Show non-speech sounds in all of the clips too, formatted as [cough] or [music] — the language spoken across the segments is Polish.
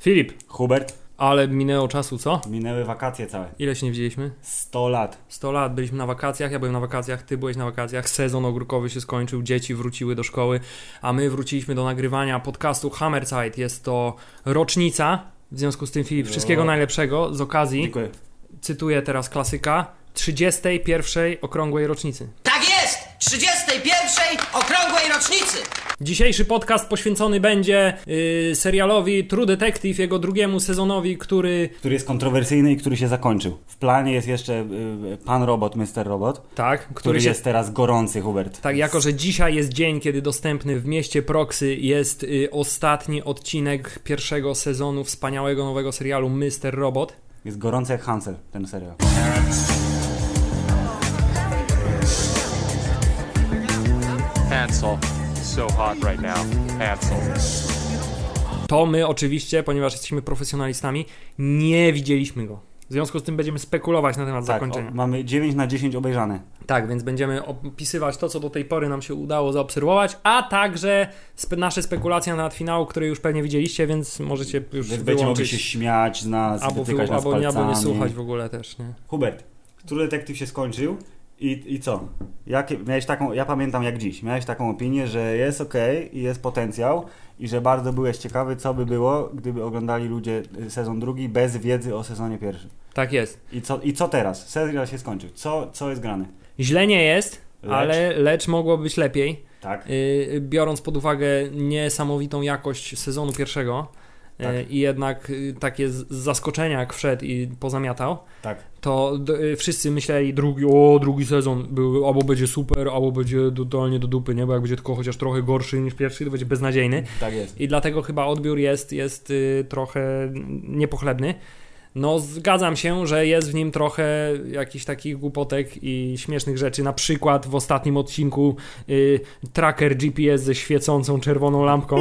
Filip, Hubert, ale minęło czasu, co? minęły wakacje całe. Ile się nie widzieliśmy? 100 lat. 100 lat, byliśmy na wakacjach, ja byłem na wakacjach, ty byłeś na wakacjach, sezon ogórkowy się skończył, dzieci wróciły do szkoły, a my wróciliśmy do nagrywania podcastu Hammerside. Jest to rocznica, w związku z tym Filip, wszystkiego No. najlepszego z okazji, Dziękuję. cytuję teraz klasyka, 31 okrągłej rocznicy. Tak jest! 31. okrągłej rocznicy! Dzisiejszy podcast poświęcony będzie yy, serialowi True Detective, jego drugiemu sezonowi, który Który jest kontrowersyjny i który się zakończył. W planie jest jeszcze y, Pan Robot, Mr. Robot, tak, który, który się jest teraz gorący, Hubert. Tak, jako że dzisiaj jest dzień, kiedy dostępny w mieście Proxy jest y, ostatni odcinek pierwszego sezonu wspaniałego nowego serialu Mr. Robot. Jest gorący jak Hansel, ten serial. Hansel. So hot right now. Hansel. To my oczywiście, ponieważ jesteśmy profesjonalistami, nie widzieliśmy go. W związku z tym będziemy spekulować na temat Tak, zakończenia. o, mamy 9 na 10 obejrzane. Tak, więc będziemy opisywać to, co do tej pory nam się udało zaobserwować, a także spe nasze spekulacje na temat finału, które już pewnie widzieliście, więc możecie już Więc będziecie mogli wyłączyć się śmiać z nas, albo, wy, nas albo, nie, albo nie słuchać w ogóle też, nie? Hubert, True Detective się skończył i, i co? Jakie, miałeś taką, ja pamiętam jak dziś, miałeś taką opinię, że jest ok i jest potencjał i że bardzo byłeś ciekawy, co by było, gdyby oglądali ludzie y, sezon drugi bez wiedzy o sezonie pierwszym. Tak jest. I co, i co teraz? Serial się skończył. Co, co jest grane? Źle nie jest, Lecz? ale lecz mogło być lepiej. Tak? Yy, biorąc pod uwagę niesamowitą jakość sezonu pierwszego Tak. i jednak yy, takie z zaskoczenia jak wszedł i pozamiatał, Tak. to yy, wszyscy myśleli drugi, o drugi sezon był, albo będzie super, albo będzie totalnie do dupy, nie? Bo jak będzie tylko chociaż trochę gorszy niż pierwszy, to będzie beznadziejny. Tak jest. I dlatego chyba odbiór jest, jest y, trochę niepochlebny. No, zgadzam się, że jest w nim trochę jakichś takich głupotek i śmiesznych rzeczy. Na przykład w ostatnim odcinku y, tracker GPS ze świecącą czerwoną lampką.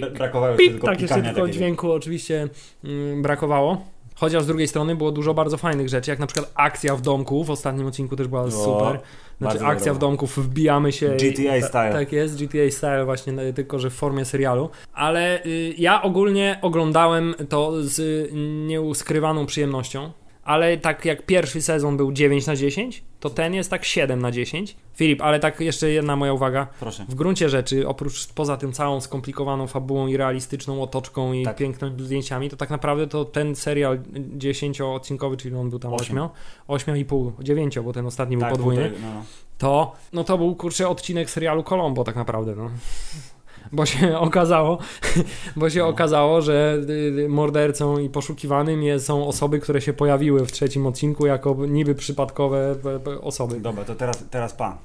Bra- Brakowało jeszcze Pik, tylko tak, jeszcze tylko dźwięku oczywiście mm, brakowało. Chociaż z drugiej strony było dużo bardzo fajnych rzeczy, jak na przykład akcja w domku. W ostatnim odcinku też była super. Znaczy bardzo akcja dobra. w domku, wbijamy się. i- GTA ta- style. Tak jest, GTA style właśnie, no, tylko że w formie serialu. Ale y, ja ogólnie oglądałem to z y, nieuskrywaną przyjemnością. Ale tak jak pierwszy sezon był 9 na 10, to ten jest tak 7 na 10. Filip, ale tak jeszcze jedna moja uwaga. Proszę. W gruncie rzeczy, oprócz poza tym całą skomplikowaną fabułą i realistyczną otoczką i Tak. pięknymi zdjęciami, to tak naprawdę to ten serial 10-odcinkowy, czyli on był tam Osiem. 8, 8,5, 9, bo ten ostatni był Tak, podwójny, półtorej, no, no. to no to był kurczę odcinek serialu Colombo tak naprawdę, no. Bo się [laughs] okazało, [laughs] bo No. się okazało, że y, y, mordercą i poszukiwanym jest, są osoby, które się pojawiły w trzecim odcinku jako niby przypadkowe p- p- osoby. Dobra, to teraz, teraz pa.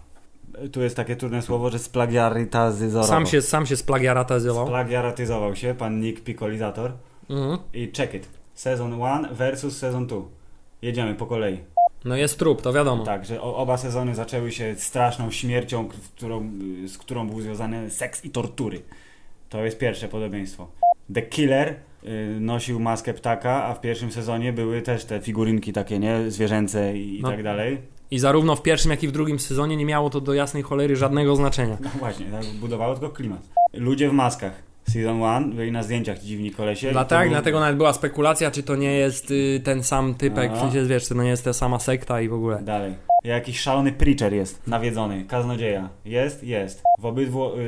Tu jest takie trudne słowo, że splagiarytazyzował. Sam się, sam się splagiaratyzował. Splagiarytyzował się pan Nick Piccolizator. Mhm. I check it. Sezon 1 versus sezon 2. Jedziemy po kolei. No jest trup, to wiadomo. Tak, że oba sezony zaczęły się straszną śmiercią, którą, z którą był związany seks i tortury. To jest pierwsze podobieństwo. The Killer y, nosił maskę ptaka, a w pierwszym sezonie były też te figurynki takie, nie? Zwierzęce i, No. tak dalej. I zarówno w pierwszym, jak i w drugim sezonie nie miało to do jasnej cholery żadnego znaczenia. No właśnie, tak budowało tylko klimat. Ludzie w maskach. Season 1 byli na zdjęciach ci dziwni kolesie. to tak, był- dlatego nawet była spekulacja, czy to nie jest y, ten sam typek, No. w sensie, wiesz, czy to nie jest ta sama sekta i w ogóle. Dalej. Jakiś szalony preacher jest, nawiedzony, kaznodzieja. Jest? Jest. W obydwu y,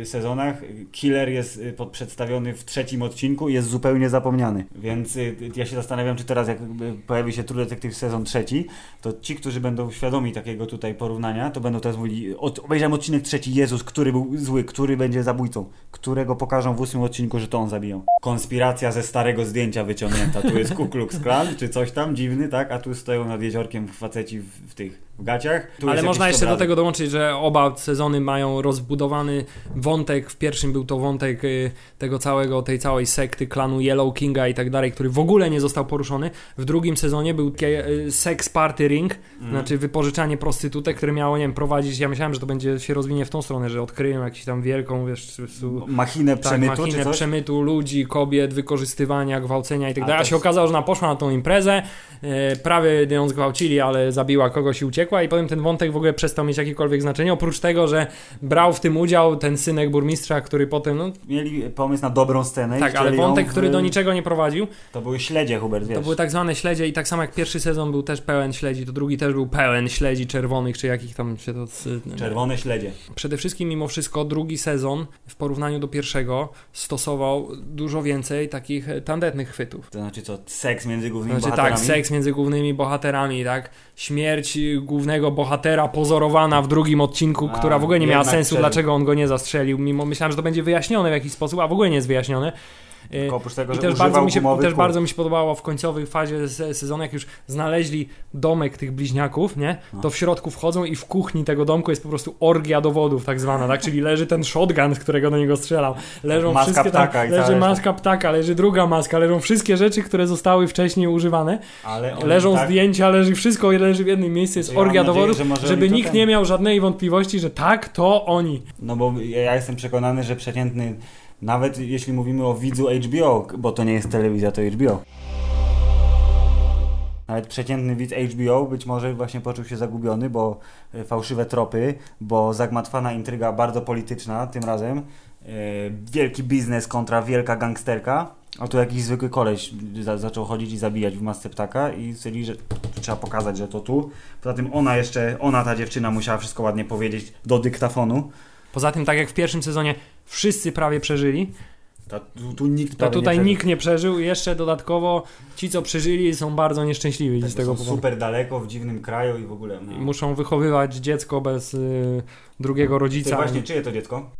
y, sezonach killer jest y, przedstawiony w trzecim odcinku i jest zupełnie zapomniany. Więc y, ja się zastanawiam, czy teraz jak y, pojawi się True Detective sezon trzeci, to ci, którzy będą świadomi takiego tutaj porównania, to będą teraz mówili, od, obejrzałem odcinek trzeci, Jezus, który był zły, który będzie zabójcą, którego pokażą w ósmym odcinku, że to on zabijał. Konspiracja ze starego zdjęcia wyciągnięta. Tu jest Ku Klux Klan, czy coś tam dziwny, tak? A tu stoją nad jeziorkiem faceci w, w tych w gaciach. Tu Ale można jeszcze do tego dołączyć, że oba sezony mają rozbudowany wątek. W pierwszym był to wątek y, tego całego, tej całej sekty klanu Yellow Kinga i tak dalej, który w ogóle nie został poruszony. W drugim sezonie był y, sex party ring, Mhm. znaczy wypożyczanie prostytutek, które miało, nie wiem, prowadzić. Ja myślałem, że to będzie się rozwinie w tą stronę, że odkryją jakąś tam wielką, wiesz, su, Machinę tak, przemytu machinę przemytu ludzi, kobiet, wykorzystywania, gwałcenia i tak dalej. A się okazało, że ona poszła na tą imprezę, e, prawie ją zgwałcili, ale zabiła kogoś i uciekła i potem ten wątek w ogóle przestał mieć jakiekolwiek znaczenie, oprócz tego, że brał w tym udział ten synek burmistrza, który potem, no Mieli pomysł na dobrą scenę. tak, ale wątek, w- który do niczego nie prowadził, To były śledzie, Hubert, wiesz. to były tak zwane śledzie i tak samo jak pierwszy sezon był też pełen śledzi, to drugi też był pełen śledzi czerwonych, czy jakich tam się to... Czerwone śledzie. Przede wszystkim, mimo wszystko, drugi sezon w porównaniu do pierwszego stosował dużo więcej takich tandetnych chwytów. To znaczy co, seks między głównymi Znaczy bohaterami? tak, seks między głównymi bohaterami, tak? Śmierć y, głównego bohatera pozorowana w drugim odcinku, A, która w ogóle nie miała sensu, dlaczego on go nie zastrzelił, mimo myślałem, że to będzie wyjaśnione w jakiś sposób, a w ogóle nie jest wyjaśnione. Y, Tylko oprócz tego, I że też bardzo, mi się, też kół. bardzo mi się podobało w końcowej fazie se- sezonu, jak już znaleźli domek tych bliźniaków, nie? No. To w środku wchodzą i w kuchni tego domku jest po prostu orgia dowodów tak zwana, tak? Czyli leży ten shotgun, z którego do niego strzelał. Leżą Maska wszystkie ptaka tak, i leży maska ptaka, leży druga maska, leżą wszystkie rzeczy, które zostały wcześniej używane. Leżą tak, zdjęcia, leży wszystko i leży w jednym miejscu, jest ja orgia dowodów, że żeby nikt ten- nie miał żadnej wątpliwości, że tak, to oni. No bo ja jestem przekonany, że przeciętny, nawet jeśli mówimy o widzu HBO, bo to nie jest telewizja, to HBO. Nawet przeciętny widz HBO być może właśnie poczuł się zagubiony, bo e, fałszywe tropy, bo zagmatwana intryga bardzo polityczna tym razem, e, wielki biznes kontra wielka gangsterka, a tu jakiś zwykły koleś za, zaczął chodzić i zabijać w masce ptaka i stwierdzili, że trzeba pokazać, że to tu. Poza tym ona jeszcze, ona ta dziewczyna musiała wszystko ładnie powiedzieć do dyktafonu. Poza tym, tak jak w pierwszym sezonie wszyscy prawie przeżyli, Ta, tu, tu nikt to tutaj nie nikt nie przeżył i jeszcze dodatkowo ci, co przeżyli są bardzo nieszczęśliwi Tak, z tego są powodu. super daleko, w dziwnym kraju i w ogóle. No. I muszą wychowywać dziecko bez y, drugiego Ty rodzica. właśnie, czyje to dziecko?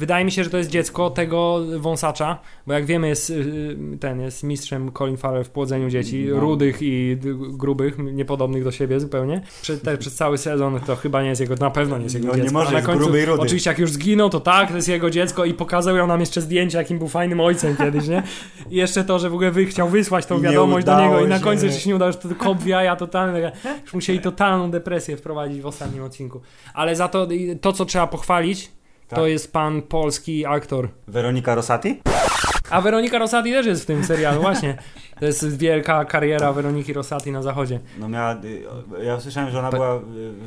Wydaje mi się, że to jest dziecko tego wąsacza, bo jak wiemy jest y, ten jest mistrzem Colin Farrell w płodzeniu dzieci, No. rudych i grubych, niepodobnych do siebie zupełnie. Przez, te, przez cały sezon to chyba nie jest jego, na pewno nie jest jego No, nie dziecko. może, A na końcu, gruby i rudy. Oczywiście jak już zginął, to tak, to jest jego dziecko i pokazał ją nam jeszcze zdjęcia, jakim był fajnym ojcem kiedyś, nie? I jeszcze to, że w ogóle wy chciał wysłać tą nie wiadomość do niego i na końcu jeszcze się nie udało, że to kop w jaja totalne. Już musieli totalną depresję wprowadzić w ostatnim odcinku. Ale za to, to co trzeba pochwalić, to Tak. jest pan polski aktor. Weronika Rosati? A Weronika Rosati też jest w tym serialu, właśnie. To jest wielka kariera Weroniki Rosati na zachodzie. No miała, y, ja słyszałem, że ona Pa- była y,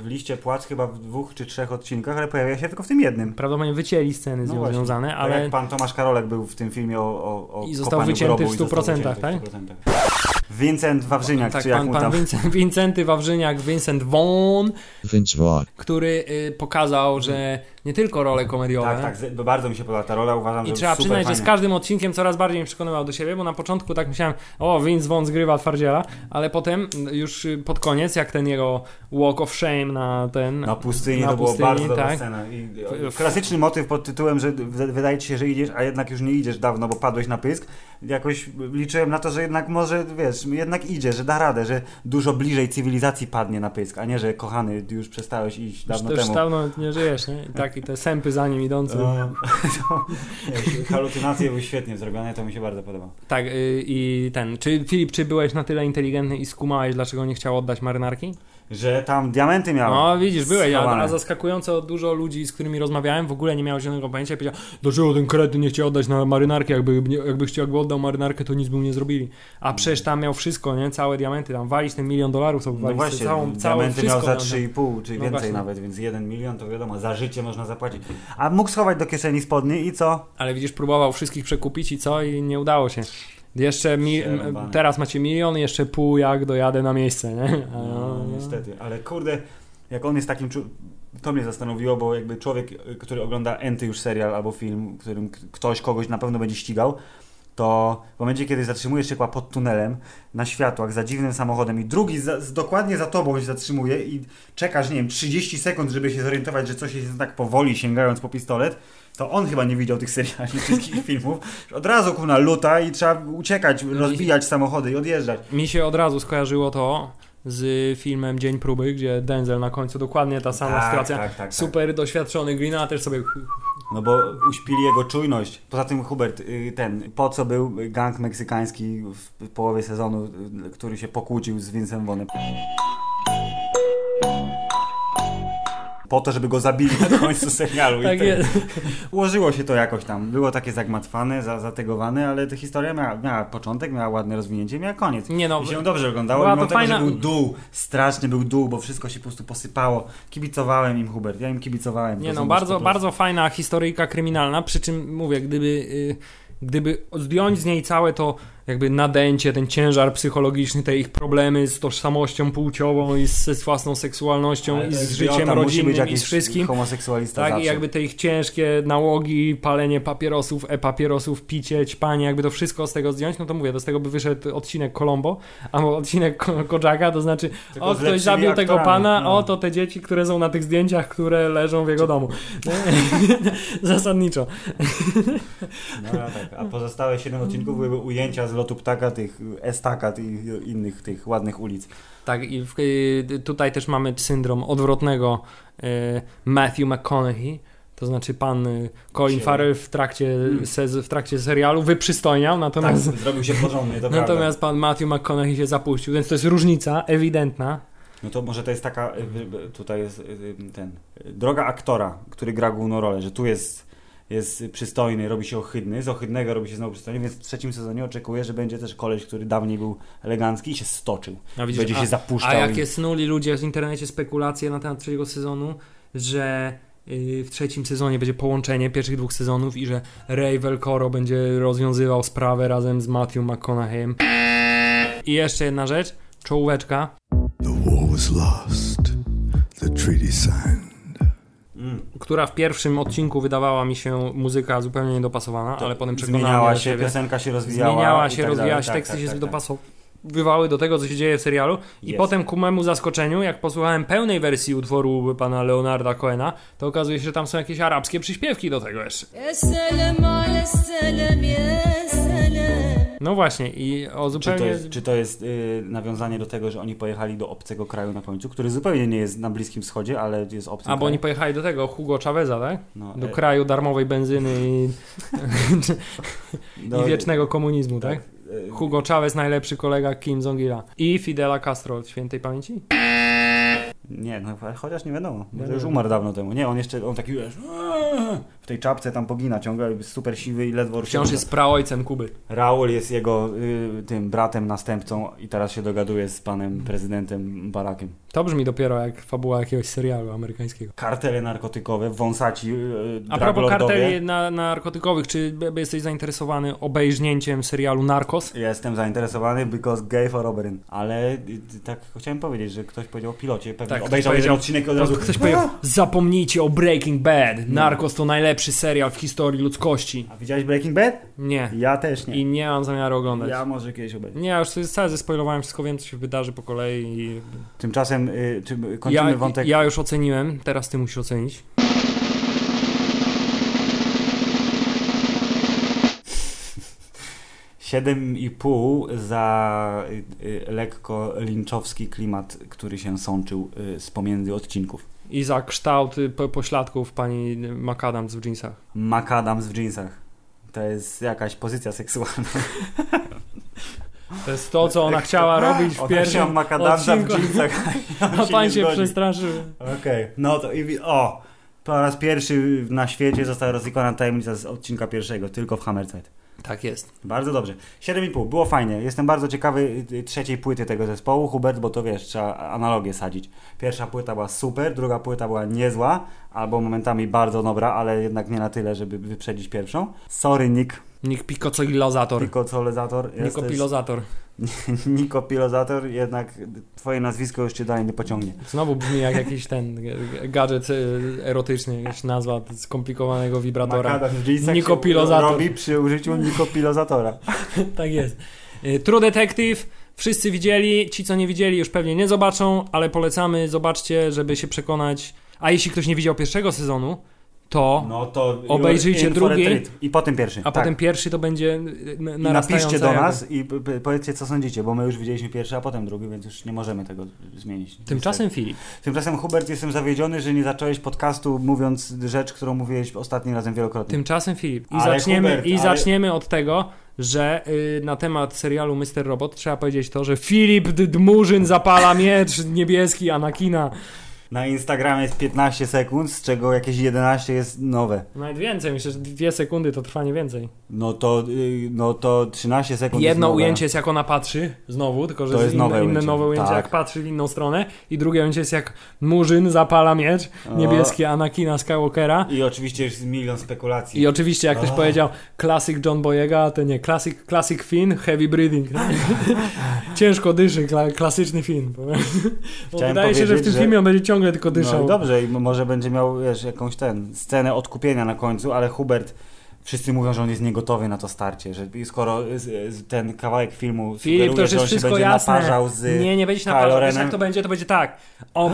w liście płac chyba w dwóch czy trzech odcinkach, ale pojawia się tylko w tym jednym. Prawdopodobnie wycięli sceny z No nią właśnie. związane, Tak ale jak pan Tomasz Karolek był w tym filmie o, o, o I został wycięty w i został 100%, wycięty tak? w 100%. Vincent Wawrzyniak, tak, czy jak pan, mu pan tam... Vincent, Wincenty Wawrzyniak, Vincent Vaughn, Vince Vaughn. który y, pokazał, że nie tylko role komediowe, Tak, tak, bardzo mi się podoba ta rola, uważam, I że trzeba przyznać, że fajnie. z każdym odcinkiem coraz bardziej mnie przekonywał do siebie, bo na początku tak myślałem, o, Vince Vaughn zgrywa twardziela, ale potem już y, pod koniec, jak ten jego walk of shame na ten... Na pustyni na to było pustyni, bardzo dobra tak. scena. I, klasyczny motyw pod tytułem, że wydaje ci się, że idziesz, a jednak już nie idziesz dawno, bo padłeś na pysk. Jakoś liczyłem na to, że jednak może, wiesz, jednak idzie, że da radę, że dużo bliżej cywilizacji padnie na pysk, a nie, że kochany, już przestałeś iść dawno Już temu. dawno nie żyjesz, nie? I tak, i te sępy za nim idące. No, [laughs] to, halucynacje były świetnie zrobione, to mi się bardzo podoba. Tak, y, i ten, czy Filip, czy byłeś na tyle inteligentny i skumałeś, dlaczego nie chciał oddać marynarki? Że tam diamenty miał. No widzisz, byłeś, a, schowane. a zaskakująco dużo ludzi, z którymi rozmawiałem, w ogóle nie miało zielonego pojęcia i powiedział, dlaczego ten krety nie chciał oddać na marynarkę, jakby, jakby chciał, jakby oddał marynarkę, to nic by mu nie zrobili. A przecież tam miał wszystko, nie? Całe diamenty, tam walić ten milion dolarów, to No walić właśnie, całą, całą diamenty miał za miał, no. 3,5 czy No więcej właśnie. nawet, więc 1 milion to wiadomo, za życie można zapłacić. A mógł schować do kieszeni spodni i co? Ale widzisz, próbował wszystkich przekupić i co? I nie udało się. Jeszcze mi, teraz macie milion, jeszcze pół jak dojadę na miejsce, nie? A, No, niestety, ale kurde, jak on jest takim... To mnie zastanowiło, bo jakby człowiek, y, który ogląda enty już serial albo film, w którym ktoś kogoś na pewno będzie ścigał, to w momencie, kiedy zatrzymujesz się pod tunelem, na światłach, za dziwnym samochodem i drugi za, dokładnie za tobą się zatrzymuje i czekasz, nie wiem, 30 sekund, żeby się zorientować, że coś jest tak powoli sięgając po pistolet, to on chyba nie widział tych seriali, [laughs] wszystkich filmów. Od razu kuna luta i trzeba uciekać, rozbijać samochody i odjeżdżać. Mi się od razu skojarzyło to z filmem Dzień Próby, gdzie Denzel na końcu dokładnie ta sama Tak, sytuacja. tak, tak, tak. Super doświadczony Green też sobie No bo uśpili jego czujność. Poza tym Hubert, y, ten, po co był gang meksykański w połowie sezonu, y, który się pokłócił z Vincem Vonem? Po to, żeby go zabili na [laughs] końcu serialu. I Tak ten- jest. Ułożyło się to jakoś tam. Było takie zagmatwane, za, zategowane, ale ta historia miała, miała początek, miała ładne rozwinięcie, miała koniec. Nie no, I się dobrze oglądało, mimo to tego, fajna- że był dół, straszny był dół, bo wszystko się po prostu posypało. Kibicowałem im, Hubert, ja im kibicowałem. Nie no, bardzo, bardzo fajna historyjka kryminalna, przy czym mówię, gdyby, y, gdyby zdjąć z niej całe to jakby nadęcie, ten ciężar psychologiczny, te ich problemy z tożsamością płciową i z, z własną seksualnością Ale i z życiem rodzinnym i z wszystkim. homoseksualista Tak, i zawsze. jakby te ich ciężkie nałogi, palenie papierosów, e-papierosów, picie, ćpanie, jakby to wszystko z tego zdjąć, no to mówię, z tego by wyszedł odcinek Colombo, albo odcinek Ko- Kojaka, to znaczy Tylko o, ktoś zabił tego aktorami, pana, no. o, to te dzieci, które są na tych zdjęciach, które leżą w jego domu. [laughs] Zasadniczo. No, tak. A pozostałe 7 odcinków były ujęcia z lotu ptaka, tych estakat i innych tych ładnych ulic. Tak, i w, y, tutaj też mamy syndrom odwrotnego y, Matthew McConaughey. To znaczy pan y, Colin Farrell w trakcie, Hmm. w trakcie serialu wyprzystojniał, Tak, natomiast, zrobił się porządny, to [laughs] natomiast pan Matthew McConaughey się zapuścił, więc to jest różnica ewidentna. No to może to jest taka, tutaj jest ten, droga aktora, który gra główną rolę, że tu jest, jest przystojny, robi się ohydny, z ohydnego robi się znowu przystojny, więc w trzecim sezonie oczekuję, że będzie też koleś, który dawniej był elegancki i się stoczył. A, widzisz, będzie a, się zapuszczał. a i- jakie snuli ludzie w internecie spekulacje na temat trzeciego sezonu, że y, w trzecim sezonie będzie połączenie pierwszych dwóch sezonów i że Ray Velcoro będzie rozwiązywał sprawę razem z Matthew McConaugheyem. I jeszcze jedna rzecz, czołóweczka. The war was lost, the treaty signed która w pierwszym odcinku wydawała mi się muzyka zupełnie niedopasowana, to ale potem przekonałem Zmieniała się, siebie. piosenka się rozwijała. Zmieniała się, tak rozwijała się, tak, teksty tak, się tak, tak. dopasowywały do tego, co się dzieje w serialu. I potem ku memu zaskoczeniu, jak posłuchałem pełnej wersji utworu pana Leonarda Coena, to okazuje się, że tam są jakieś arabskie przyśpiewki do tego jeszcze. Ja salam, ale salam, ja. No właśnie, i o Czy to zupełnie... jest, czy to jest y, nawiązanie do tego, że oni pojechali do obcego kraju na końcu, który zupełnie nie jest na Bliskim Wschodzie, ale jest obcy A bo oni pojechali do tego, Hugo Chaveza, tak? no, Do e, kraju darmowej benzyny i, do- [laughs] i wiecznego komunizmu, tak? e, Hugo Chavez, najlepszy kolega Kim Jong-ila. I Fidela Castro od świętej pamięci? Nie, no chociaż nie wiadomo. Bo już umarł dawno temu. Nie, on jeszcze, on taki wiesz, w tej czapce tam pogina ciągle, jest super siwy i ledwo Wciąż rusza. jest praojcem Kuby. Raul jest jego y, tym bratem, następcą i teraz się dogaduje z panem prezydentem Barackiem. To brzmi dopiero jak fabuła jakiegoś serialu amerykańskiego. Kartele narkotykowe, wąsaci, y, A propos karteli na, narkotykowych, czy jesteś zainteresowany obejrznięciem serialu Narcos? Jestem zainteresowany because gay for Oberyn. Ale y, y, tak chciałem powiedzieć, że ktoś powiedział o pilocie. Pewnie Tak, obejrzał jeden odcinek od razu... ktoś powiedział, [laughs] zapomnijcie o Breaking Bad. No. Narcos to najlepszy serial w historii ludzkości. A widziałeś Breaking Bad? Nie. Ja też nie. I nie mam zamiaru oglądać. Ja może kiedyś obejrzę. Nie, ja już sobie całe zespoilowałem, wszystko wiem, co się wydarzy po kolei. I... Tymczasem y, czy, kończymy Ja, wątek... ja już oceniłem, teraz ty musisz ocenić. [laughs] Siedem i pół za y, y, lekko linczowski klimat, który się sączył y, z pomiędzy odcinków. I za kształt po, pośladków pani McAdams w jeansach. Macadams w jeansach. To jest jakaś pozycja seksualna. To jest to, co ona chciała [laughs] robić w pierwszym macadamsa w odcinku. jeansach. a [laughs] A pan się przestraszył. Okej, no to i o! Po raz pierwszy na świecie została rozwikłana tajemnica z odcinka pierwszego, tylko w Hammerzeit. Tak jest. Bardzo dobrze. 7,5, było fajnie. Jestem bardzo ciekawy y, y, trzeciej płyty tego zespołu, Hubert, bo to wiesz, trzeba analogię sadzić. Pierwsza płyta była super, druga płyta była niezła, albo momentami bardzo dobra, ale jednak nie na tyle, żeby wyprzedzić pierwszą. Sorry, Nick, Nick Picocoilozator. Picocolezator. Nikopilozator. [laughs] Niko Pilozator, jednak twoje nazwisko już cię dalej nie pociągnie. Znowu brzmi jak jakiś ten gadżet e, erotyczny, jakaś nazwa skomplikowanego wibratora. Niko Pilozator. robi przy użyciu Niko Pilozatora. [laughs] tak jest. Y, True Detective. Wszyscy widzieli, ci co nie widzieli już pewnie nie zobaczą, ale polecamy, zobaczcie, żeby się przekonać. A jeśli ktoś nie widział pierwszego sezonu, to No to Obejrzyjcie drugi. I potem pierwszy. a tak. potem pierwszy to będzie y, narastająca napiszcie do nas i powiedzcie co sądzicie, bo my już widzieliśmy pierwszy, a potem drugi, więc już nie możemy tego zmienić. Tymczasem Filip. Tymczasem Hubert, jestem zawiedziony, że nie zacząłeś podcastu mówiąc rzecz, którą mówiłeś ostatnim razem wielokrotnie. Tymczasem Filip. I Ale zaczniemy, Hubert, i ale- zaczniemy od tego, że y, na temat serialu Mr. Robot trzeba powiedzieć to, że Filip Dmurzyn zapala miecz niebieski Anakina. Na Instagramie jest 15 sekund, z czego jakieś 11 jest nowe. Nawet więcej, myślę, że dwie sekundy to trwa nie więcej. No to, y, no to 13 sekund jest Jedno nowe. ujęcie jest jak ona patrzy, znowu, tylko że To jest jest inne, nowe inne ujęcie, nowe ujęcie, tak. jak patrzy w inną stronę. I drugie ujęcie jest jak Murzyn zapala miecz, O. niebieskie Anakina Skywalkera. I oczywiście jest milion spekulacji. I oczywiście, jak ktoś O. powiedział Classic John Boyega, to nie, Classic, classic Finn, Heavy Breathing. [laughs] Ciężko dyszy, kla, klasyczny. Bo Chciałem wydaje się, że w tym że- filmie on będzie ciągle tylko No dyszał. i dobrze, i może będzie miał wiesz, jakąś ten, scenę odkupienia na końcu, ale Hubert, wszyscy mówią, że on jest niegotowy na to starcie, że skoro ten kawałek filmu Filip, to już że jest wszystko będzie jasne. naparzał z Nie, nie będzie się naparzał. Wiesz, jak to będzie? To będzie tak. On,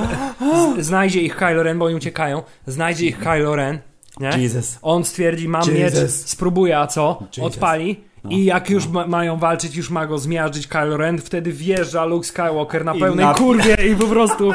znajdzie ich Kylo Ren, bo oni uciekają. Znajdzie ich Kylo Ren, nie? Jesus. On stwierdzi, mam Jesus. miecz, spróbuje, a co? Jesus. Odpali. No. I jak już ma, mają walczyć, już ma go zmiażdżyć Kylo Ren, wtedy wjeżdża Luke Skywalker na I pełnej na- kurwie i po prostu [laughs]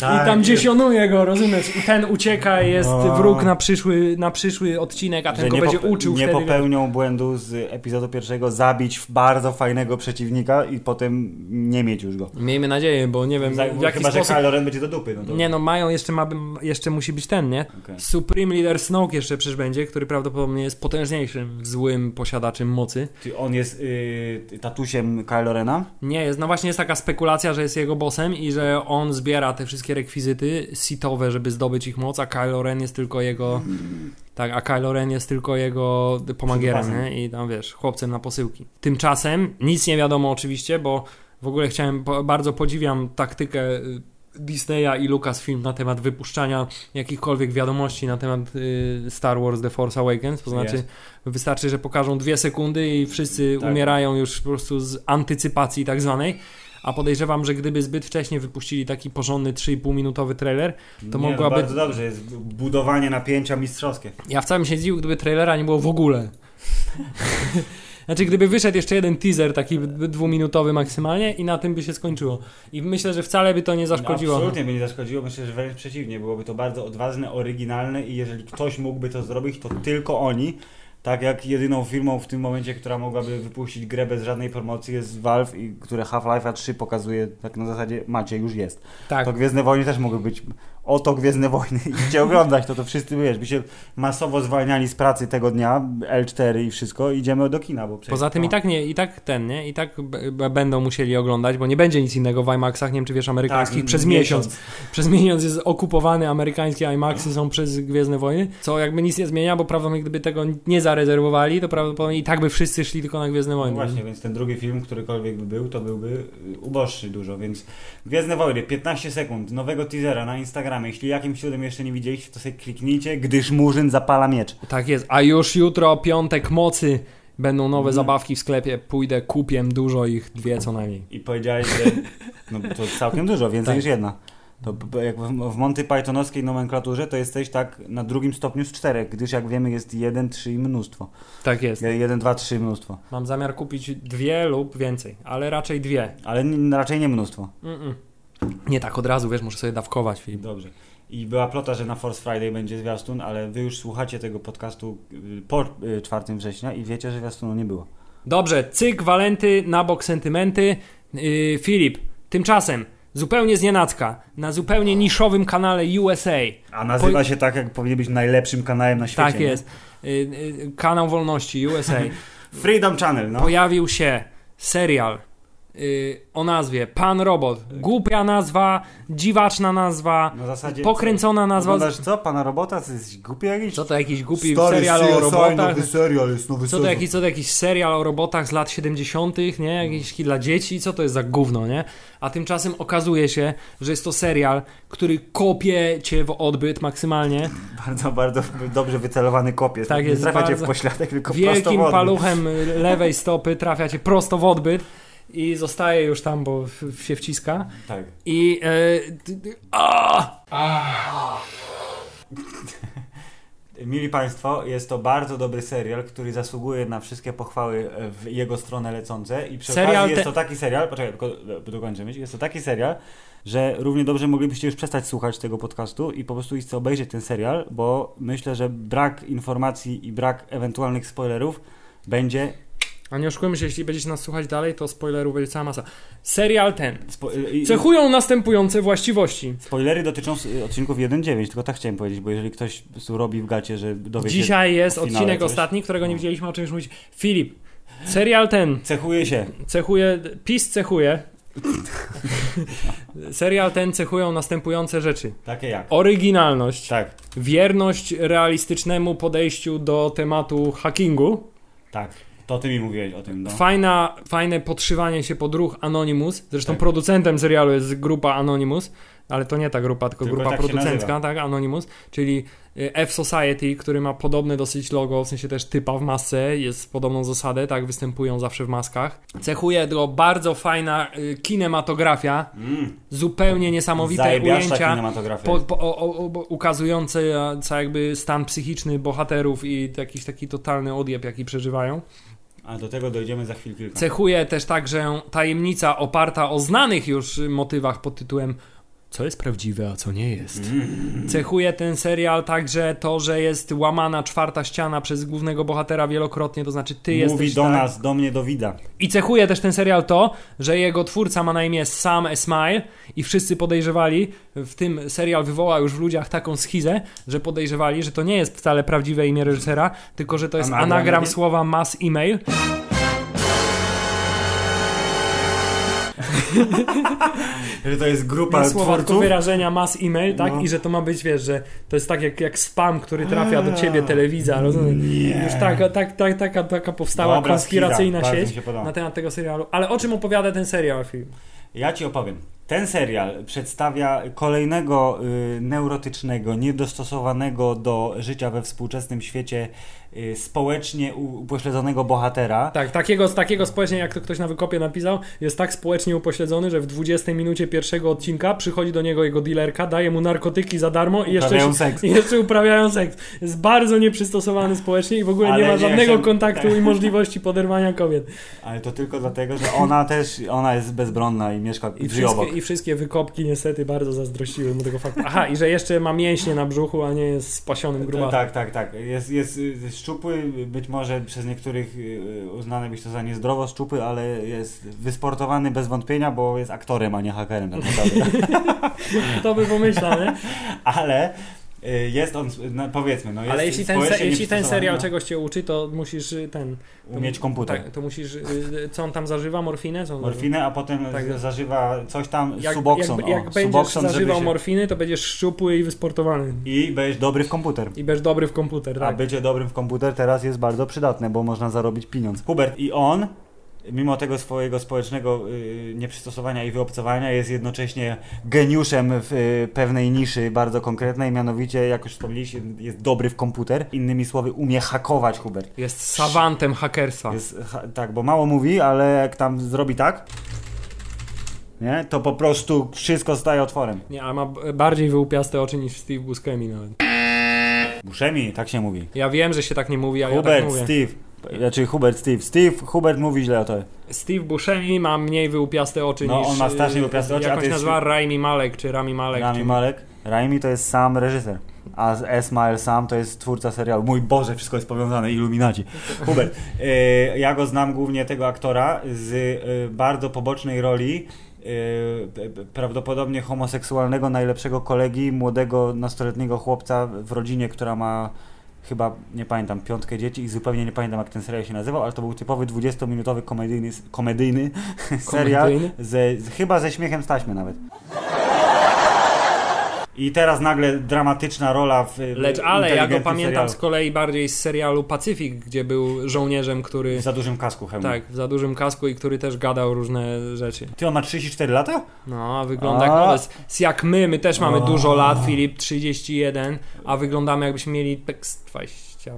Tak, i tam jest. dziesionuje go, rozumiesz? I ten ucieka, jest O. wróg na przyszły, na przyszły odcinek, a ten go będzie uczył nie wtedy. popełnią błędu z epizodu pierwszego, zabić bardzo fajnego przeciwnika i potem nie mieć już go. Miejmy nadzieję, bo nie wiem Za- w jaki Chyba, sposób... że Kylo Ren będzie do dupy. No to... Nie no, mają jeszcze, ma, jeszcze musi być ten, nie? Okej. Supreme Leader Snoke jeszcze przecież będzie, który prawdopodobnie jest potężniejszym, złym posiadaczem mocy. Czy on jest y, tatusiem Kylo Rena? Nie jest, no właśnie jest taka spekulacja, że jest jego bossem i że on zbiera te wszystkie rekwizyty sitowe, żeby zdobyć ich moc, a Kylo Ren jest tylko jego... Tak, a Kylo Ren jest tylko jego pomagierem, nie? I tam wiesz, chłopcem na posyłki. Tymczasem nic nie wiadomo oczywiście, bo w ogóle chciałem, bardzo podziwiam taktykę y, Disneya i Lucasfilm na temat wypuszczania jakichkolwiek wiadomości na temat y, Star Wars The Force Awakens, to znaczy Jest. wystarczy, że pokażą dwie sekundy i wszyscy Tak. umierają już po prostu z antycypacji tak zwanej. A podejrzewam, że gdyby zbyt wcześnie wypuścili taki porządny 3,5 minutowy trailer, to nie, mogłaby. No bardzo dobrze, jest budowanie napięcia mistrzowskie. Ja wcale bym się zdziwił, gdyby trailera nie było w ogóle. [laughs] Znaczy, gdyby wyszedł jeszcze jeden teaser, taki dwuminutowy maksymalnie, i na tym by się skończyło. I myślę, że wcale by to nie zaszkodziło. Absolutnie by nie zaszkodziło, myślę, że wręcz przeciwnie, byłoby to bardzo odważne, oryginalne i jeżeli ktoś mógłby to zrobić, to tylko oni. Tak jak jedyną firmą w tym momencie, która mogłaby wypuścić grę bez żadnej promocji jest Valve, i które Half-Life 3 pokazuje tak na zasadzie macie, już jest. Tak. To Gwiezdne Wojny też mogły być oto Gwiezdne Wojny [laughs] i oglądać, to to wszyscy wiesz, by się masowo zwalniali z pracy tego dnia, L4 i wszystko, idziemy do kina, bo przecież Poza tym to- i tak nie, i tak ten, nie? I tak będą musieli oglądać, bo nie będzie nic innego w IMAXach, nie wiem czy wiesz, amerykańskich Tak, przez miesiąc. Przez miesiąc jest okupowany, amerykańskie IMAXy są przez Gwiezdne Wojny, co jakby nic nie zmienia, bo prawdopodobnie gdyby tego nie zarezerwowali, to prawdopodobnie i tak by wszyscy szli tylko na Gwiezdne No Wojny. właśnie, więc ten drugi film, którykolwiek by był, to byłby uboższy dużo, więc Gwiezdne Wojny, 15 sekund, nowego teasera na Instagramie, jeśli jakimś cudem jeszcze nie widzieliście, to sobie kliknijcie, gdyż Murzyn zapala miecz. Tak jest, a już jutro, piątek mocy, będą nowe Mhm. zabawki w sklepie, pójdę, kupię dużo ich, dwie co najmniej. I powiedziałeś, że no, to całkiem dużo, więcej Tak. niż jedna. To jak w, Monty Pythonowskiej nomenklaturze to jesteś tak na drugim stopniu z czterech, gdyż jak wiemy jest 1, 3 i mnóstwo. Tak jest. 1, 2, 3 mnóstwo. Mam zamiar kupić dwie lub więcej, ale raczej dwie. Ale raczej nie mnóstwo. Mm-mm. Nie tak od razu, wiesz, muszę sobie dawkować, Filip. Dobrze. I była plota, że na Force Friday będzie zwiastun, ale wy już słuchacie tego podcastu y, po y, 4 września i wiecie, że zwiastunu nie było. Dobrze, cyk, walenty, na bok sentymenty. Yy, Filip, tymczasem, zupełnie znienacka, na zupełnie niszowym kanale USA. A nazywa Po- się tak, jak powinien być najlepszym kanałem na świecie. Tak jest. Yy, yy, kanał Wolności USA. [laughs] Freedom Channel, no. Pojawił się serial y, o nazwie Pan Robot. Głupia nazwa, dziwaczna nazwa, Na zasadzie... pokręcona nazwa. Oglądasz co? Pana robota? To jest głupi jakiś? Co to jakiś głupi Stary, serial CSI, o robotach? nowy serial, jest nowy Co to, jakiś, co to jakiś serial o robotach z lat 70., nie? Jakiś dla dzieci? Co to jest za gówno, nie? A tymczasem okazuje się, że jest to serial, który kopie cię w odbyt maksymalnie. Bardzo, bardzo dobrze wycelowany kopiec. Tak Nie jest, trafia cię bardzo- w pośladek, tylko prosto w Wielkim odbyt. paluchem lewej stopy trafia cię prosto w odbyt i zostaje już tam, bo się wciska. Tak. I. E, d- d- a! [laughs] Mili Państwo, jest to bardzo dobry serial, który zasługuje na wszystkie pochwały e, w jego stronę lecące i przy Serial okazji jest te- to taki serial, poczekaj, tylko e, dokończę myśl, jest to taki serial, że równie dobrze moglibyście już przestać słuchać tego podcastu i po prostu iść obejrzeć ten serial, bo myślę, że brak informacji i brak ewentualnych spoilerów będzie... A nie oszukujmy się, jeśli będziecie nas słuchać dalej, to spoilerów będzie cała masa. Serial ten. Spo, i- Cechują następujące właściwości. Spoilery dotyczą odcinków 1.9, tylko tak chciałem powiedzieć, bo jeżeli ktoś robi w gacie, że dowie się Dzisiaj jest odcinek coś. ostatni, którego nie No. widzieliśmy, o czym już mówić. Filip, serial ten Cechuje się. cechuje, PiS cechuje. serial ten cechują następujące rzeczy. Takie jak? Oryginalność, Tak, wierność realistycznemu podejściu do tematu hackingu, tak. To ty mi mówiłeś o tym, no. fajna, fajne podszywanie się pod ruch Anonymous. Zresztą Tak. producentem serialu jest grupa Anonymous, ale to nie ta grupa, tylko, Tylko grupa tak producencka, tak, Anonymous, czyli y, F-Society, który ma podobne dosyć logo, w sensie też typa w masce, jest podobną zasadę, tak, występują zawsze w maskach. Cechuje go bardzo fajna y, kinematografia, Mm. zupełnie niesamowite Zajebiaszcza ujęcia. Po, po, o, o, ukazujące e, co jakby stan psychiczny bohaterów i jakiś taki totalny odjeb, jaki przeżywają. A do tego dojdziemy za chwil kilka. Cechuje też także tajemnica oparta o znanych już motywach pod tytułem co jest prawdziwe, a co nie jest. Cechuje ten serial także to, że jest łamana czwarta ściana przez głównego bohatera wielokrotnie, to znaczy ty Mówi jesteś do tak. nas, do mnie, do Wida. I cechuje też ten serial to, że jego twórca ma na imię Sam Esmail i wszyscy podejrzewali, w tym serial wywoła już w ludziach taką schizę, że podejrzewali, że to nie jest wcale prawdziwe imię reżysera, tylko że to jest Anagram anagram słowa mass email. [laughs] Że to jest grupa Nie słowa, twórców. wyrażenia mass email, tak? No. I że to ma być, wiesz, że to jest tak jak, jak spam, który trafia do ciebie, telewizja, rozumiesz? Już taka, tak, tak, taka, taka powstała Dobra, konspiracyjna sieć na temat tego serialu. Ale o czym opowiada ten serial, film? Ja ci opowiem. Ten serial przedstawia kolejnego y, neurotycznego, niedostosowanego do życia we współczesnym świecie społecznie u- upośledzonego bohatera. Tak, takiego, takiego społecznie, jak to ktoś na wykopie napisał, jest tak społecznie upośledzony, że w 20 minucie pierwszego odcinka przychodzi do niego jego dealerka, daje mu narkotyki za darmo i jeszcze, Uprawiają seks. jeszcze uprawiają seks. Jest bardzo nieprzystosowany społecznie i w ogóle Ale nie ma żadnego chciałem- kontaktu i możliwości poderwania kobiet. Ale to tylko dlatego, że ona też, ona jest bezbronna i mieszka I żyje obok. wszystkie, I wszystkie wykopki niestety bardzo zazdrościły mu tego faktu. Aha, i że jeszcze ma mięśnie na brzuchu, a nie jest spasionym grubasem. Tak, tak, tak. Jest, jest y, szczupły, być może przez niektórych y, uznany być to za niezdrowo szczupły, ale jest wysportowany bez wątpienia, bo jest aktorem, a nie hakerem tak naprawdę. [laughs] To by pomyślał, nie? ale y, jest on, no, powiedzmy, no jest Ale jeśli ten, se, jeśli ten serial no. czegoś cię uczy, to musisz y, ten... To, Umieć komputer. Tak, to musisz... y, Co on tam zażywa? Morfinę? Co Morfinę, a potem Tak. zażywa coś tam, Jak, Suboxon. jak, o, jak będziesz Suboxon, żeby zażywał się- morfiny, to będziesz szczupły i wysportowany. I będziesz dobry w komputer. I będziesz dobry w komputer, A tak. bycie dobrym w komputer teraz jest bardzo przydatne, bo można zarobić pieniądz. Hubert i on, mimo tego swojego społecznego y, nieprzystosowania i wyobcowania, jest jednocześnie geniuszem w y, pewnej niszy bardzo konkretnej, mianowicie, jak już wspomnieliście, jest dobry w komputer. Innymi słowy, umie hakować Hubert. Jest sawantem hakerstwa. Jest, ha, tak, bo mało mówi, ale jak tam zrobi tak, nie, to po prostu wszystko staje otworem. Nie, a ma bardziej wyłupiaste oczy niż Steve Buscemi nawet. Buszemi, tak się mówi. Ja wiem, że się tak nie mówi, ale ja Hubert, tak mówię. Steve. Znaczy Hubert, Steve. Steve, Hubert mówi źle o to. Steve Buscemi ma mniej wyłupiaste oczy No, niż... on ma strasznie y, wyłupiaste oczy, a Jak to on się jest- nazywa? Raimi Malek, czy Rami Malek. Rami czy... Malek. Raimi to jest sam reżyser. A Esmail Sam to jest twórca serialu. Mój Boże, wszystko jest powiązane, Illuminaci. [laughs] Hubert, e, ja go znam głównie tego aktora z e, bardzo pobocznej roli e, prawdopodobnie homoseksualnego najlepszego kolegi, młodego nastoletniego chłopca w rodzinie, która ma chyba, nie pamiętam, Piątkę Dzieci i zupełnie nie pamiętam jak ten serial się nazywał, ale to był typowy 20-minutowy komedyjny, komedyjny [laughs] serial, Komedyjny? ze, z- chyba ze śmiechem z taśmy nawet. I teraz nagle dramatyczna rola w Lecz ale ja go pamiętam serialu. z kolei bardziej z serialu Pacyfik, gdzie był żołnierzem, który... w za dużym kasku hełmu. Tak, w za dużym kasku i który też gadał różne rzeczy. Ty on ma 34 lata? No, a wygląda jak A. S- Jak my, my też mamy O. dużo lat, Filip 31, a wyglądamy jakbyśmy mieli tak z 20...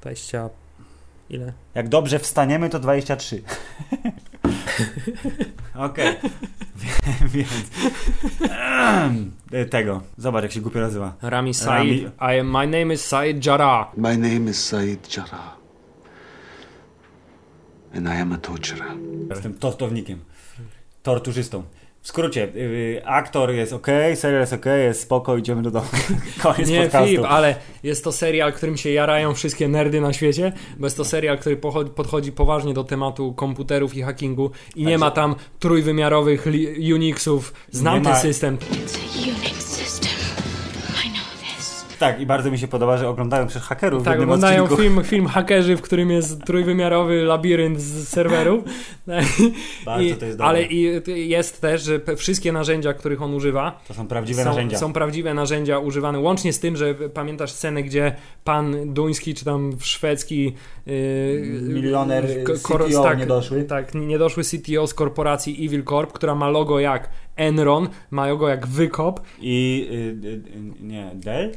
20... Ile? Jak dobrze wstaniemy, to 23. [laughs] [laughs] Okej. [laughs] Więc. Ehm, tego. Zobacz, jak się głupio nazywa. Rami Said. I am, my name is Said Jarrah. My name is Said Jarrah, and I am a torturer. Jestem tortownikiem. Torturzystą. W skrócie, yy, aktor jest ok, serial jest ok, jest spoko, idziemy do domu. [laughs] Koniec Nie, podcastu. Filip, ale jest to serial, którym się jarają wszystkie nerdy na świecie, bo jest to serial, który podchodzi poważnie do tematu komputerów i hackingu i nie Także- ma tam trójwymiarowych Unixów. Znam Nie ten ma- system. It's a Unix Tak, i bardzo mi się podoba, że oglądają przez hakerów Tak, oglądają odcinku. film, film hakerzy, w którym jest trójwymiarowy labirynt z serwerów. [laughs] Bardzo I, to jest dobre. ale i jest też, że wszystkie narzędzia, których on używa, To są prawdziwe są, narzędzia. są prawdziwe narzędzia używane, łącznie z tym, że pamiętasz scenę, gdzie pan duński czy tam szwedzki yy, Milioner, CTO tak, niedoszły. Tak, niedoszły CTO z korporacji Evil Corp, która ma logo jak Enron, ma logo jak Wykop, I y, y, y, nie, Dell?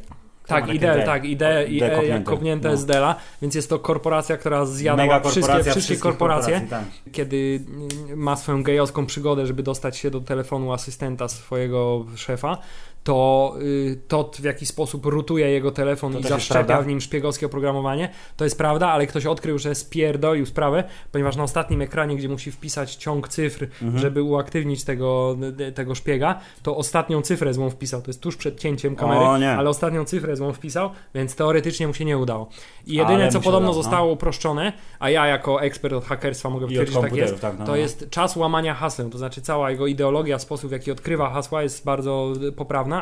Tak, takie i Dell, D? tak, i D, i D E jak kopnięte. kopnięte No. z Della, więc jest to korporacja, która zjadła Mega wszystkie, wszystkie korporacje. tak. kiedy mm, ma swoją gejowską przygodę, żeby dostać się do telefonu asystenta swojego szefa, to y, to w jaki sposób rutuje jego telefon To i zaszczepia w nim szpiegowskie oprogramowanie, to jest prawda, ale ktoś odkrył, że spierdolił sprawę, ponieważ na ostatnim ekranie, gdzie musi wpisać ciąg cyfr, Mhm. żeby uaktywnić tego, tego szpiega, to ostatnią cyfrę złą wpisał, to jest tuż przed cięciem kamery, ale ostatnią cyfrę złą wpisał, więc teoretycznie mu się nie udało. I jedyne, Ale co podobno udało, no. zostało uproszczone, a ja jako ekspert od hakerstwa mogę potwierdzić, że tak jest, tak, no, to no. jest czas łamania haseł, to znaczy cała jego ideologia, sposób w jaki odkrywa hasła jest bardzo y,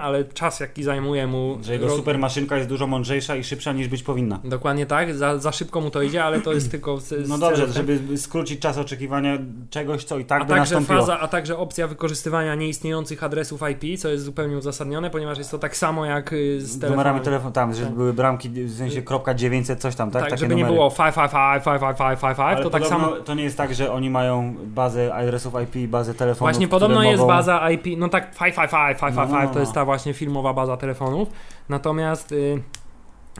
ale czas jaki zajmuje mu... Że jego ro- super maszynka jest dużo mądrzejsza i szybsza niż być powinna. Dokładnie tak, za, za szybko mu to idzie, ale to jest tylko... z- No dobrze, żeby skrócić czas oczekiwania czegoś, co i tak A by także, nastąpiło. faza, a także opcja wykorzystywania nieistniejących adresów IP, co jest zupełnie uzasadnione, ponieważ jest to tak samo jak y, z telefonami. numerami telefonu, tam, że Tak. były bramki, w sensie kropka 900, coś tam, tak? Tak, Takie żeby nie numery. było 555, 555, Ale to tak samo... to nie jest tak, że oni mają bazę adresów IP, bazę telefonów, Właśnie podobno jest mogą... baza IP, no tak 555, 555 No, no, no. to jest ta właśnie filmowa baza telefonów, natomiast y,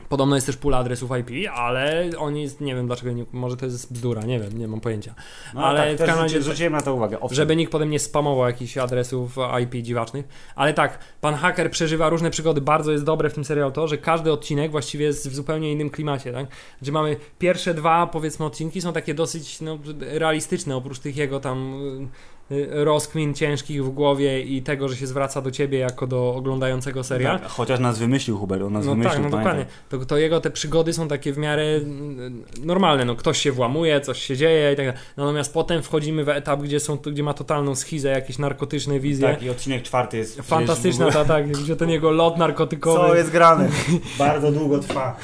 podobno jest też pula adresów IP, ale oni, nie wiem dlaczego, nie, może to jest bzdura, nie wiem, nie mam pojęcia. No, ale tak, w każdym rzuciłem na to uwagę. Owszem. Żeby nikt potem nie spamował jakichś adresów IP dziwacznych. Ale tak, pan haker przeżywa różne przygody. Bardzo jest dobre w tym serialu to, że każdy odcinek właściwie jest w zupełnie innym klimacie. Tak? Że mamy pierwsze dwa, powiedzmy, odcinki są takie dosyć no, realistyczne, oprócz tych jego tam y, rozkmin ciężkich w głowie i tego, że się zwraca do ciebie jako do oglądającego serial. Tak, chociaż nas wymyślił Hubert, on nas No wymyślił, tak, no dokładnie. To, to jego te przygody są takie w miarę mm, normalne. No, ktoś się włamuje, coś się dzieje i tak dalej. Natomiast potem wchodzimy w etap, gdzie, są, gdzie ma totalną schizę, jakieś narkotyczne wizje. Tak, i odcinek czwarty jest Fantastyczna ogóle- ta, tak, gdzie ten jego lot narkotykowy. Co jest grane? [laughs] Bardzo długo trwa.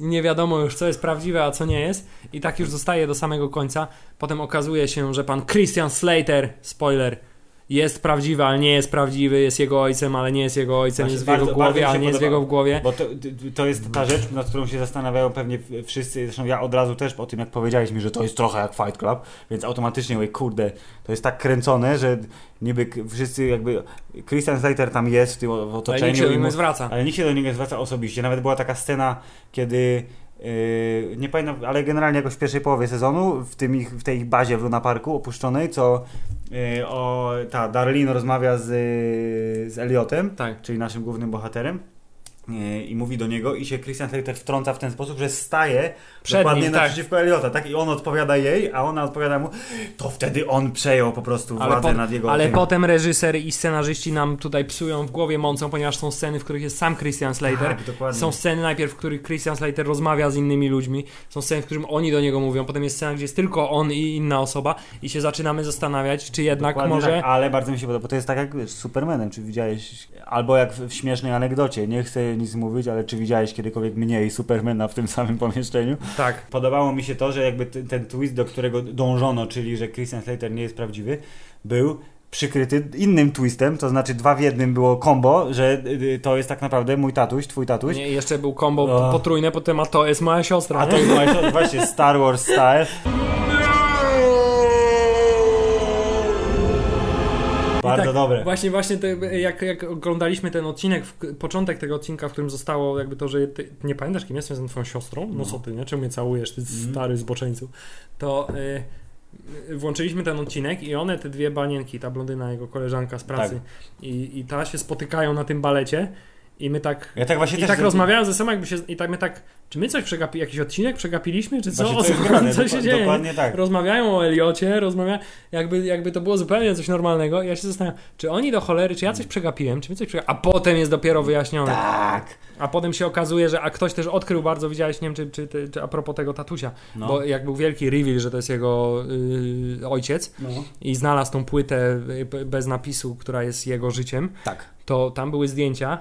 Nie wiadomo już, co jest prawdziwe, a co nie jest. I tak już zostaje do samego końca. Potem okazuje się, że pan Christian Slater, spoiler, jest prawdziwy, ale nie jest prawdziwy, jest jego ojcem, ale nie jest jego ojcem, Właśnie jest w bardzo- jego bardzo głowie, się ale nie jest w jego w głowie. Bo to, to jest ta rzecz, nad którą się zastanawiają pewnie wszyscy, zresztą ja od razu też po tym jak powiedziałeś mi, że to jest trochę jak Fight Club, więc automatycznie mówię, kurde, to jest tak kręcone, że niby wszyscy jakby, Christian Slater tam jest w tym o- w Ale otoczeniu nikt się do niego nie zwraca. ale nikt się do niego nie zwraca osobiście. Nawet była taka scena, kiedy yy, nie pamiętam, ale generalnie jakoś w pierwszej połowie sezonu w, tym ich, w tej ich bazie w Luna Parku opuszczonej, co yy, o, ta Darlene rozmawia z, z Eliotem, Tak. czyli naszym głównym bohaterem. I mówi do niego i się Christian Slater wtrąca w ten sposób, że staje Przed dokładnie nim, naprzeciwko Eliota, tak? I on odpowiada jej, a ona odpowiada mu, to wtedy on przejął po prostu władzę po, nad jego ale tym. potem reżyser i scenarzyści nam tutaj psują w głowie mącą, ponieważ są sceny, w których jest sam Christian Slater. Tak. Są sceny najpierw, w których Christian Slater rozmawia z innymi ludźmi. Są sceny, w którym oni do niego mówią. Potem jest scena, gdzie jest tylko on i inna osoba. I się zaczynamy zastanawiać, czy jednak Dokładnie może. Tak, ale bardzo mi się podoba, bo to jest tak jak wiesz, z Supermanem, czy widziałeś, albo jak w, w śmiesznej anegdocie, nie chcę, nic mówić, ale czy widziałeś kiedykolwiek mnie i Supermana w tym samym pomieszczeniu? Tak. Podobało mi się to, że jakby ten, ten twist, do którego dążono, czyli że Christian Slater nie jest prawdziwy, był przykryty innym twistem, to znaczy dwa w jednym było combo, że y, to jest tak naprawdę mój tatuś, twój tatuś. Nie, jeszcze był combo O. potrójne, potem a to jest moja siostra. A nie? to jest właśnie- [laughs] właśnie Star Wars style. Bardzo tak, dobre. Właśnie, właśnie te, jak, jak oglądaliśmy ten odcinek, w, początek tego odcinka, w którym zostało jakby to, że ty, nie pamiętasz, kim jestem, jestem twoją siostrą? No, co ty, nie? Czemu mnie całujesz, ty Mhm. stary zboczeńcu? To y, włączyliśmy ten odcinek i one, te dwie banienki, ta blondyna, jego koleżanka z pracy Tak. i, i ta się spotykają na tym balecie i my tak... Ja tak właśnie I tak rozmawiałem ze sobą, jakby się, i tak my tak, czy my coś przegapi, jakiś odcinek przegapiliśmy, czy co? Właśnie co, jest [laughs] grane, co się dzieje? Dokładnie tak. Rozmawiają o Eliocie, rozmawiają, jakby, jakby to było zupełnie coś normalnego. Ja się zastanawiam, czy oni do cholery, czy ja coś przegapiłem, czy my coś przegapiłem, a potem jest dopiero wyjaśnione. Tak. A potem się okazuje, że a ktoś też odkrył bardzo, widziałeś, nie wiem, czy, czy, czy, czy a propos tego tatusia, No. bo jak był wielki reveal, że to jest jego y, ojciec No. i znalazł tą płytę y, b- bez napisu, która jest jego życiem, Tak. to tam były zdjęcia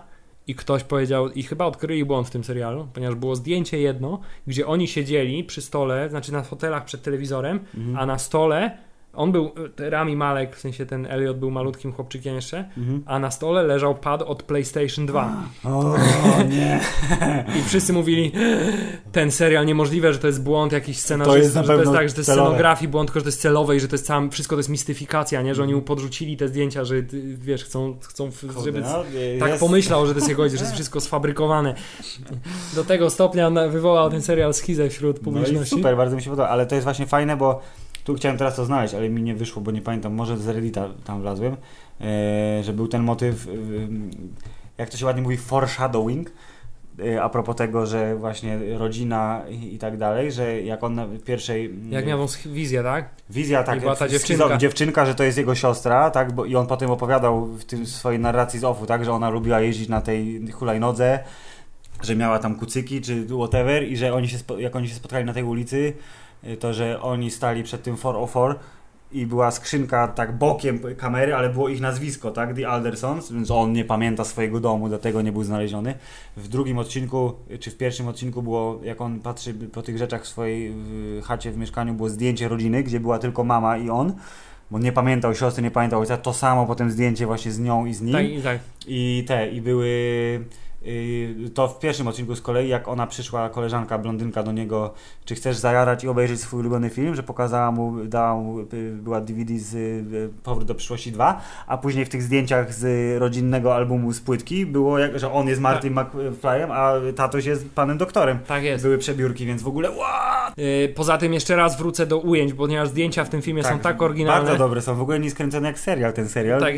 i ktoś powiedział, i chyba odkryli błąd w tym serialu, ponieważ było zdjęcie jedno, gdzie oni siedzieli przy stole, znaczy na fotelach przed telewizorem, Mhm. a na stole on był, e, Rami Malek, w sensie ten Elliot był malutkim chłopczykiem jeszcze, Mhm. a na stole leżał pad od PlayStation 2. O nie. I wszyscy mówili, ten serial niemożliwe, że to jest błąd jakiś scenarzysty, To jest że to jest tak, że to jest celowe. scenografii błąd, tylko że to jest celowe i że to jest całe, wszystko to jest mistyfikacja, nie? Że oni mu podrzucili te zdjęcia, że y, wiesz, chcą, chcą żeby No, tak jest- pomyślał, że to jest jego ojciec, że jest wszystko sfabrykowane. Do tego stopnia wywołał ten serial schizę wśród No publiczności. super, bardzo mi się podoba, ale to jest właśnie fajne, bo tu chciałem teraz to znaleźć, ale mi nie wyszło, bo nie pamiętam, może z Reddita tam wlazłem, e, że był ten motyw, e, jak to się ładnie mówi, foreshadowing, e, a propos tego, że właśnie rodzina i, i tak dalej, że jak on na pierwszej... Jak miał wizję, tak? Wizja tak, I była ta dziewczynka. dziewczynka, że to jest jego siostra, tak, bo, i on potem opowiadał w tym swojej narracji z OFU, tak, że ona lubiła jeździć na tej hulajnodze, że miała tam kucyki czy whatever i że oni się, jak oni się spotkali na tej ulicy, to że oni stali przed tym 404 i była skrzynka tak bokiem kamery, ale było ich nazwisko, tak, The Aldersons, więc on nie pamięta swojego domu, dlatego nie był znaleziony. W drugim odcinku, y, czy w pierwszym odcinku było, jak on patrzy po tych rzeczach w swojej w chacie w mieszkaniu, było zdjęcie rodziny, gdzie była tylko mama i on, bo nie pamiętał siostry, nie pamiętał ojca, to samo potem zdjęcie właśnie z nią i z nim. Tak i tak. I te, i były. Y, To w pierwszym odcinku z kolei, jak ona przyszła, koleżanka blondynka do niego, czy chcesz zajarać i obejrzeć swój ulubiony film, że pokazała mu, dała mu, y, była DVD z y, Powrót do przyszłości 2, a później w tych zdjęciach z rodzinnego albumu z płytki było, jak, że on jest Martin McFlyem, a tatuś jest panem doktorem. Tak jest. Były przebiórki, więc w ogóle wow, Yy, poza tym jeszcze raz wrócę do ujęć, ponieważ zdjęcia w tym filmie są tak oryginalne. Bardzo dobre są, w ogóle nie skręcone jak serial ten serial. Tak,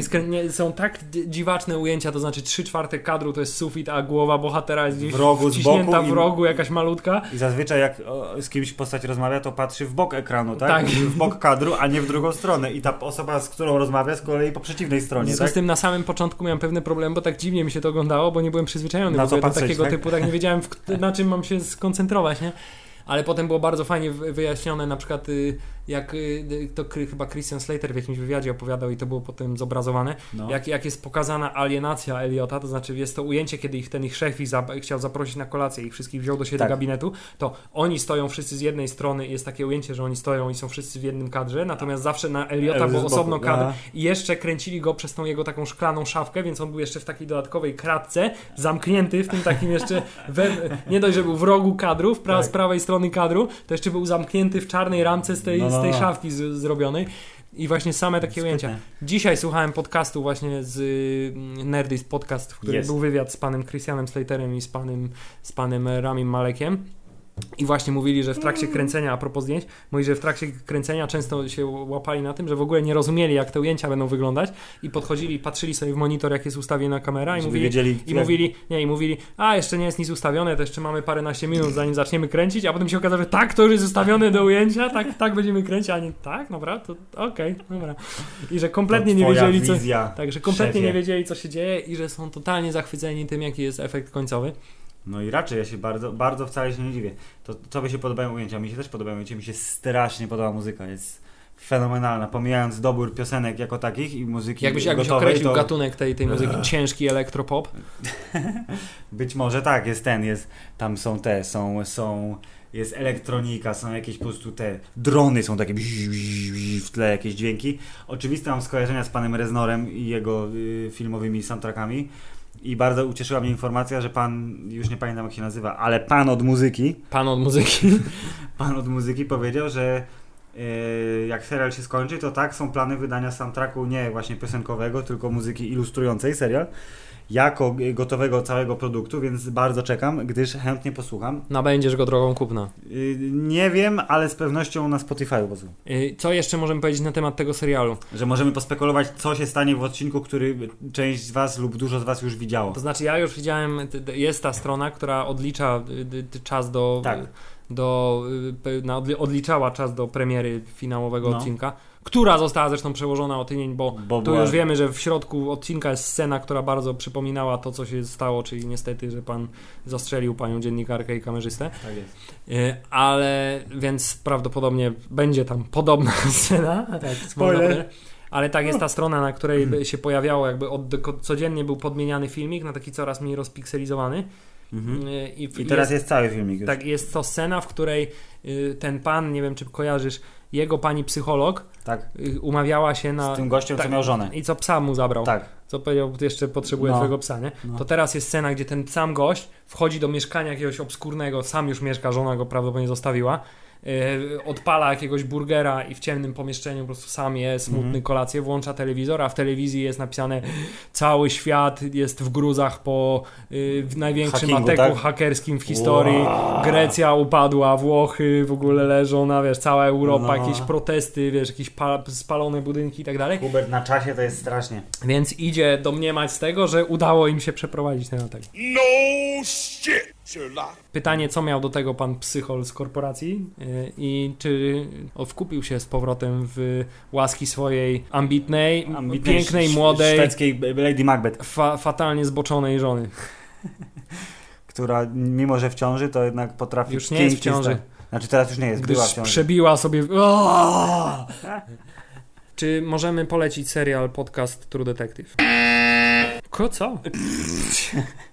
są tak dziwaczne ujęcia, to znaczy 3 czwarte kadru to jest sufit, a głowa bohatera jest gdzieś W rogu, z boku w i- rogu, jakaś malutka. I zazwyczaj jak o, z kimś postać rozmawia, to patrzy w bok ekranu, tak? Tak. W bok kadru, a nie w drugą stronę. I ta osoba, z którą rozmawia, z kolei po przeciwnej stronie, tak? z tym na samym początku miałem pewny problem, bo tak dziwnie mi się to oglądało, bo nie byłem przyzwyczajony Na co do patrzeć, takiego tak? typu, tak nie wiedziałem w, [laughs] na czym mam się skoncentrować, nie? Ale potem było bardzo fajnie wy- wyjaśnione, na przykład y, jak y, to kry- chyba Christian Slater w jakimś wywiadzie opowiadał i to było potem zobrazowane, No. jak, jak jest pokazana alienacja Eliota, to znaczy jest to ujęcie, kiedy ich ten ich szef ich za, chciał zaprosić na kolację, ich wszystkich wziął do siebie Tak. do gabinetu, to oni stoją wszyscy z jednej strony, jest takie ujęcie, że oni stoją i są wszyscy w jednym kadrze, natomiast zawsze na Eliota był osobno kadr i jeszcze kręcili go przez tą jego taką szklaną szafkę, więc on był jeszcze w takiej dodatkowej kratce, zamknięty w tym takim jeszcze, we, nie dość, że był w rogu kadru, pra, Tak. z prawej strony kadru, to jeszcze był zamknięty w czarnej ramce z tej, No, no, z tej no. szafki z, zrobionej. I właśnie same takie Sprytne. ujęcia. Dzisiaj słuchałem podcastu właśnie z y, Nerdist Podcast, w którym Jest. był wywiad z panem Christianem Slaterem i z panem, z panem Ramim Malekiem. I właśnie mówili, że w trakcie kręcenia, a propos zdjęć, mówili, że w trakcie kręcenia często się łapali na tym, że w ogóle nie rozumieli, jak te ujęcia będą wyglądać i podchodzili, patrzyli sobie w monitor, jak jest ustawiona kamera i mówili, wiedzieli, i mówili, nie, i mówili, a jeszcze nie jest nic ustawione, to jeszcze mamy paręnaście minut, zanim zaczniemy kręcić, a potem się okazało, że tak, to już jest ustawione do ujęcia, tak, tak będziemy kręcić, a nie tak, dobra, to okej, dobra. I że kompletnie nie wiedzieli, co, tak, że kompletnie szefie. nie wiedzieli, co się dzieje i że są totalnie zachwyceni tym, jaki jest efekt końcowy. No i raczej ja się bardzo, bardzo wcale się nie dziwię. To tobie się podobają ujęcia, mi się też podobają ujęcia, mi się strasznie podoba muzyka, jest fenomenalna, pomijając dobór piosenek jako takich i muzyki Jakbyś, jakbyś gotowej, określił to gatunek tej, tej muzyki, ciężki elektropop, [laughs] być może tak, jest ten, jest, tam są te, są, są, jest elektronika, są jakieś po prostu te drony, są takie w tle jakieś dźwięki. Oczywiste mam skojarzenia z panem Reznorem i jego y, filmowymi soundtrackami i bardzo ucieszyła mnie informacja, że pan, już nie pamiętam jak się nazywa, ale pan od muzyki, pan od muzyki. [laughs] pan od muzyki powiedział, że e, jak serial się skończy, to tak, są plany wydania soundtracku nie właśnie piosenkowego, tylko muzyki ilustrującej serial, jako gotowego całego produktu, więc bardzo czekam, gdyż chętnie posłucham. Nabędziesz go drogą kupna. Y, Nie wiem, ale z pewnością na Spotify posłucham. Y, Co jeszcze możemy powiedzieć na temat tego serialu? Że możemy pospekulować, co się stanie w odcinku, który część z Was lub dużo z Was już widziało. To znaczy ja już widziałem, jest ta strona, która odlicza czas do... Tak. do y, na odli- odliczała czas do premiery finałowego No. odcinka, która została zresztą przełożona o tydzień, bo, Bo tu już wiemy, że w środku odcinka jest scena, która bardzo przypominała to, co się stało, czyli niestety, że pan zastrzelił panią dziennikarkę i kamerzystę. Tak jest. Y, Ale więc prawdopodobnie będzie tam podobna [laughs] scena. Tak, Spoiler. Ale tak jest ta strona, na której się pojawiało, jakby od, codziennie był podmieniany filmik na taki coraz mniej rozpikselizowany. Mhm. Y, I, I teraz jest cały filmik już. tak, jest to scena, w której y, ten pan, nie wiem czy kojarzysz, jego pani psycholog tak. y, umawiała się na. Z tym gościem, tak, co miał żonę. I co psa mu zabrał. Tak. Co powiedział, jeszcze potrzebuje No. twojego psa, nie? No. To teraz jest scena, gdzie ten sam gość wchodzi do mieszkania jakiegoś obskurnego, sam już mieszka, żona go prawdopodobnie zostawiła. Yy, odpala jakiegoś burgera i w ciemnym pomieszczeniu po prostu sam je smutny Mhm. kolację, włącza telewizor, a w telewizji jest napisane cały świat jest w gruzach po yy, w największym Hackingu, ataku tak? hakerskim w historii. Wow. Grecja upadła, Włochy w ogóle leżą, na wiesz, cała Europa, No. jakieś protesty, wiesz, jakieś pa- spalone budynki i tak dalej. Hubert na czasie to jest strasznie. Więc idzie domniemać z tego, że udało im się przeprowadzić ten atak. No shit. Pytanie, co miał do tego pan psychol z korporacji yy, i czy wkupił się z powrotem w łaski swojej ambitnej, Ambitnej, pięknej, młodej, Szwedzkiej Lady Macbeth, fa- fatalnie zboczonej żony. [laughs] która mimo, że w ciąży, to jednak potrafi... Już nie jest w ciąży. Znaczy teraz już nie jest, była w Gdyż ciąży. przebiła sobie... [laughs] Czy możemy polecić serial, podcast True Detective? Ko co? [laughs]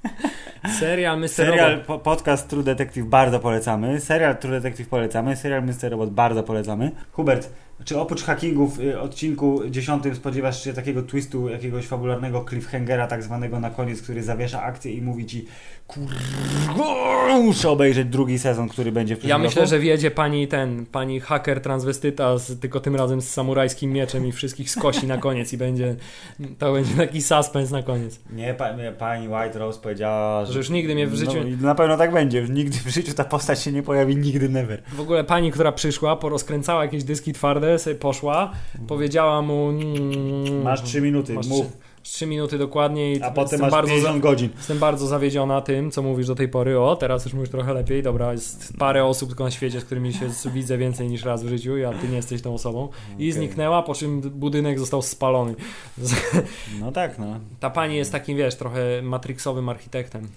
serial Mr. Serial, Robot. po, podcast True Detective bardzo polecamy. Serial True Detective polecamy. Serial Mr. Robot bardzo polecamy. Hubert, czy oprócz hackingów w odcinku 10 spodziewasz się takiego twistu, jakiegoś fabularnego cliffhangera tak zwanego na koniec, który zawiesza akcję i mówi ci kurwa, muszę obejrzeć drugi sezon, który będzie w Ja myślę, roku? że wiedzie pani ten, pani haker transwestyta, z, tylko tym razem z samurajskim mieczem i wszystkich skosi na koniec i będzie, to będzie taki suspens na koniec. Nie, pa, pani White Rose powiedziała, że... Że już nigdy mnie w życiu- No, na pewno tak będzie. Już nigdy w życiu ta postać się nie pojawi, nigdy never. W ogóle pani, która przyszła, porozkręcała jakieś dyski twarde, sobie poszła, powiedziała mu... mm, Masz 3 minuty, masz mów. trzy- trzy minuty dokładnie i A potem jestem masz bardzo, 50 godzin. Jestem bardzo zawiedziona tym, co mówisz do tej pory. O, teraz już mówisz trochę lepiej. Dobra, jest parę osób tylko na świecie, z którymi się widzę więcej niż raz w życiu, a ty nie jesteś tą osobą. I zniknęła, po czym budynek został spalony. No tak, no. Ta pani jest takim, wiesz, trochę matrixowym architektem.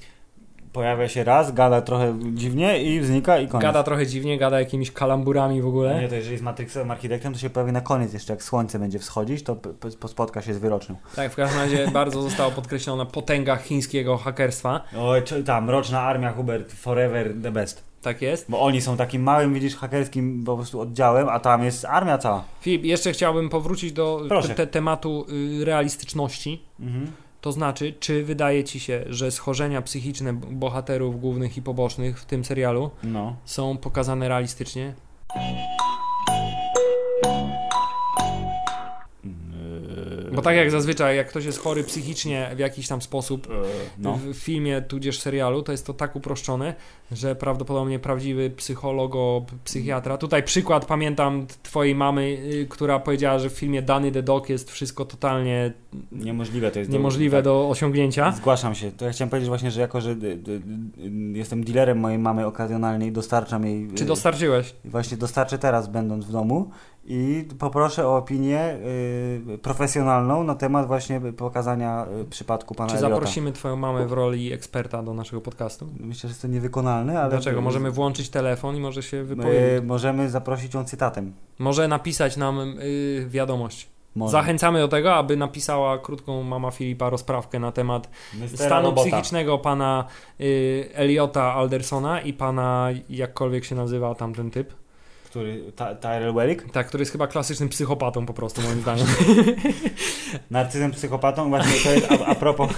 Pojawia się raz, gada trochę dziwnie i znika i koniec. Gada trochę dziwnie, gada jakimiś kalamburami w ogóle. nie, to jeżeli jest Matrixowym architektem, to się pojawi na koniec jeszcze, jak słońce będzie wschodzić, to spotka się z wyrocznym. Tak, w każdym razie [laughs] bardzo została podkreślona potęga chińskiego hakerstwa. Oj, ta mroczna armia Hubert, forever the best. Tak jest. Bo oni są takim małym, widzisz, hakerskim po prostu oddziałem, a tam jest armia cała. Filip, jeszcze chciałbym powrócić do te, tematu y, realistyczności. Mhm. To znaczy, czy wydaje ci się, że schorzenia psychiczne bohaterów głównych i pobocznych w tym serialu No. są pokazane realistycznie? Bo tak jak zazwyczaj, jak ktoś jest chory psychicznie w jakiś tam sposób No. w filmie tudzież serialu, to jest to tak uproszczone, że prawdopodobnie prawdziwy psychologo, psychiatra. Tutaj przykład pamiętam twojej mamy, y, która powiedziała, że w filmie Dany the Dog jest wszystko totalnie Niemożliwe to jest. niemożliwe tak. do osiągnięcia. Zgłaszam się. To ja chciałem powiedzieć właśnie, że jako, że jestem dealerem mojej mamy okazjonalnie i dostarczam jej... Czy y, dostarczyłeś? Właśnie dostarczę teraz, będąc w domu i poproszę o opinię y, profesjonalną na temat właśnie pokazania y, przypadku pana Czy Eliota. zaprosimy twoją mamę w roli eksperta do naszego podcastu? Myślę, że jest to niewykonalne, ale... Dlaczego? Możemy włączyć telefon i może się y, wypowiedzieć. Możemy zaprosić ją cytatem. Może napisać nam y, wiadomość. Może. Zachęcamy do tego, aby napisała krótką mama Filipa rozprawkę na temat Mystera stanu robota. psychicznego pana y, Eliota Aldersona i pana, jakkolwiek się nazywa tamten typ. Który, Ta- Tyrell Wellick? Tak, który jest chyba klasycznym psychopatą po prostu, moim zdaniem. [laughs] Narcyzem psychopatą? Właśnie to jest a, a propos...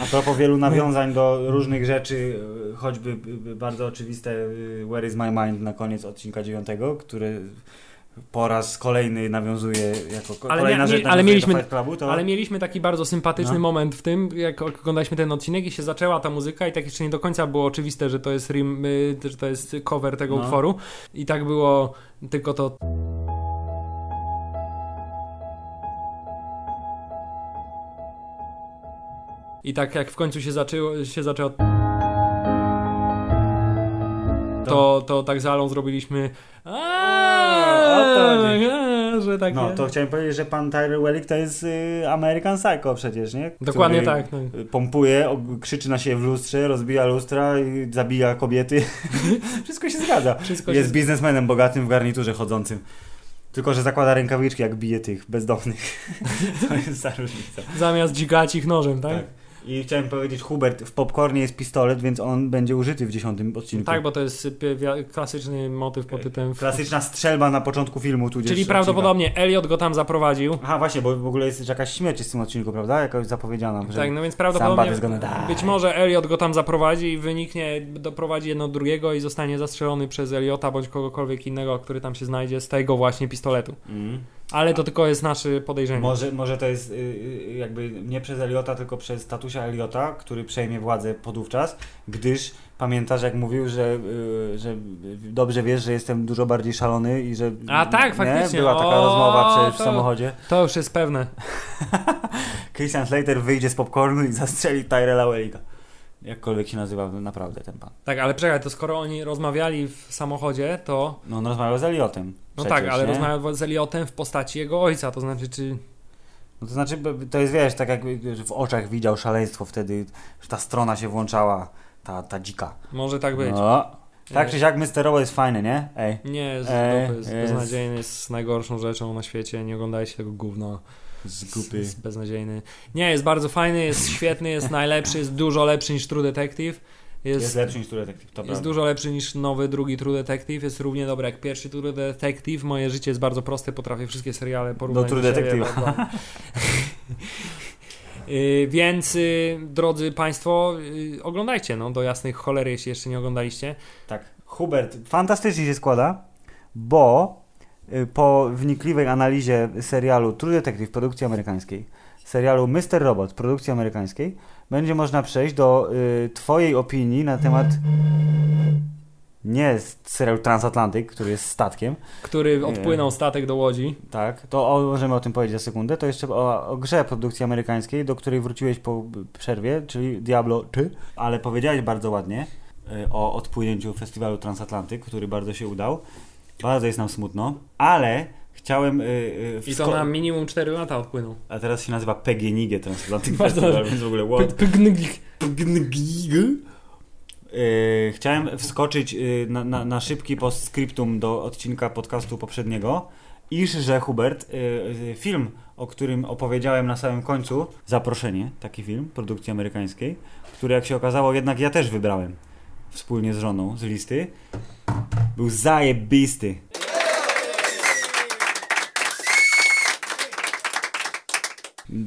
A propos wielu nawiązań do różnych rzeczy, choćby bardzo oczywiste y, Where is my mind na koniec odcinka dziewiątego, który po raz kolejny nawiązuje jako ko- Ale kolejna rzecz ale mieliśmy- do Fight Clubu, to... Ale mieliśmy taki bardzo sympatyczny No. moment w tym, jak oglądaliśmy ten odcinek i się zaczęła ta muzyka i tak jeszcze nie do końca było oczywiste, że to jest, rim, y, że to jest cover tego No. utworu i tak było tylko to I tak jak w końcu się zaczęło, się zaczęło to, to tak z Alą zrobiliśmy. "Aaa", że tak No, to chciałem powiedzieć, że pan Tyrell Wellick to jest y, American Psycho przecież, nie? Dokładnie tak. No. y, Pompuje, krzyczy na siebie w lustrze, rozbija lustra i zabija kobiety. [laughs] Wszystko się zgadza. Jest biznesmenem bogatym w garniturze chodzącym. Tylko, że zakłada rękawiczki, jak bije tych bezdomnych. [laughs] to jest ta różnica. Zamiast dźgać ich nożem, tak? Tak. I chciałem powiedzieć, Hubert, w popcornie jest pistolet, więc on będzie użyty w dziesiątym odcinku. Tak, bo to jest y, klasyczny motyw pod tytułem. Klasyczna strzelba na początku filmu, tudzież Czyli odcinka. prawdopodobnie Elliot go tam zaprowadził. Aha, właśnie, bo w ogóle jest jakaś śmierć w tym odcinku, prawda? Jakaś zapowiedziana. że Tak, no więc prawdopodobnie być może Elliot go tam zaprowadzi i wyniknie, doprowadzi jedno do drugiego i zostanie zastrzelony przez Eliota bądź kogokolwiek innego, który tam się znajdzie z tego właśnie pistoletu. Mm. Ale to tylko jest nasze podejrzenie. Może, może to jest y, y, jakby nie przez Eliota, tylko przez tatusia Eliota, który przejmie władzę podówczas, gdyż pamiętasz jak mówił, że, y, że dobrze wiesz, że jestem dużo bardziej szalony i że A tak, nie? faktycznie. była taka O, rozmowa przecież w to- samochodzie. To już jest pewne. [laughs] Christian Slater wyjdzie z popcornu i zastrzeli Tyrella Wellika. Jakkolwiek się nazywa naprawdę ten pan. Tak, ale czekaj, to skoro oni rozmawiali w samochodzie, to... No on rozmawiał z Eliotem. No przecież, tak, ale nie? rozmawiał z Eliotem w postaci jego ojca, to znaczy czy... No to znaczy, to jest wiesz, tak jak w oczach widział szaleństwo wtedy, że ta strona się włączała, ta, ta dzika. Może tak być. No. Tak czy siak Mr. Robot jest fajny, nie? Ej. Nie, jest, Ej, dupy, jest jest. beznadziejny, jest najgorszą rzeczą na świecie, nie oglądajcie tego gówna. Z gupy. Jest beznadziejny. Nie, jest bardzo fajny, jest świetny, jest najlepszy, jest dużo lepszy niż True Detective. Jest, Jest, lepszy niż True Detective, to jest prawda. dużo lepszy niż nowy, drugi True Detective. Jest równie dobry jak pierwszy True Detective. Moje życie jest bardzo proste, potrafię wszystkie seriale porównać Do True bo- [laughs] Y, Więc, y, drodzy Państwo, y, oglądajcie no, do jasnych cholery, jeśli jeszcze nie oglądaliście. Tak. Hubert fantastycznie się składa, bo po wnikliwej analizie serialu True Detective produkcji amerykańskiej, serialu Mr. Robot produkcji amerykańskiej, będzie można przejść do y, Twojej opinii na temat nie serialu Transatlantyk, który jest statkiem, Który odpłynął statek do Łodzi. tak, to o, możemy o tym powiedzieć za sekundę, to jeszcze o, o grze produkcji amerykańskiej, do której wróciłeś po przerwie, czyli Diablo 3, ale powiedziałeś bardzo ładnie y, o odpłynięciu festiwalu Transatlantyk, który bardzo się udał. Bardzo jest nam smutno, ale chciałem... y, y, I to na minimum 4 lata odpłynął. A teraz się nazywa PGNiG Transatlantyk [laughs] Bardzo Festival, więc w ogóle what? Yy, chciałem wskoczyć yy, na, na, na szybki postscriptum do odcinka podcastu poprzedniego, iż, że Hubert, yy, yy, film, o którym opowiedziałem na samym końcu, Zaproszenie, taki film produkcji amerykańskiej, który jak się okazało jednak ja też wybrałem wspólnie z żoną z listy, był zajebisty.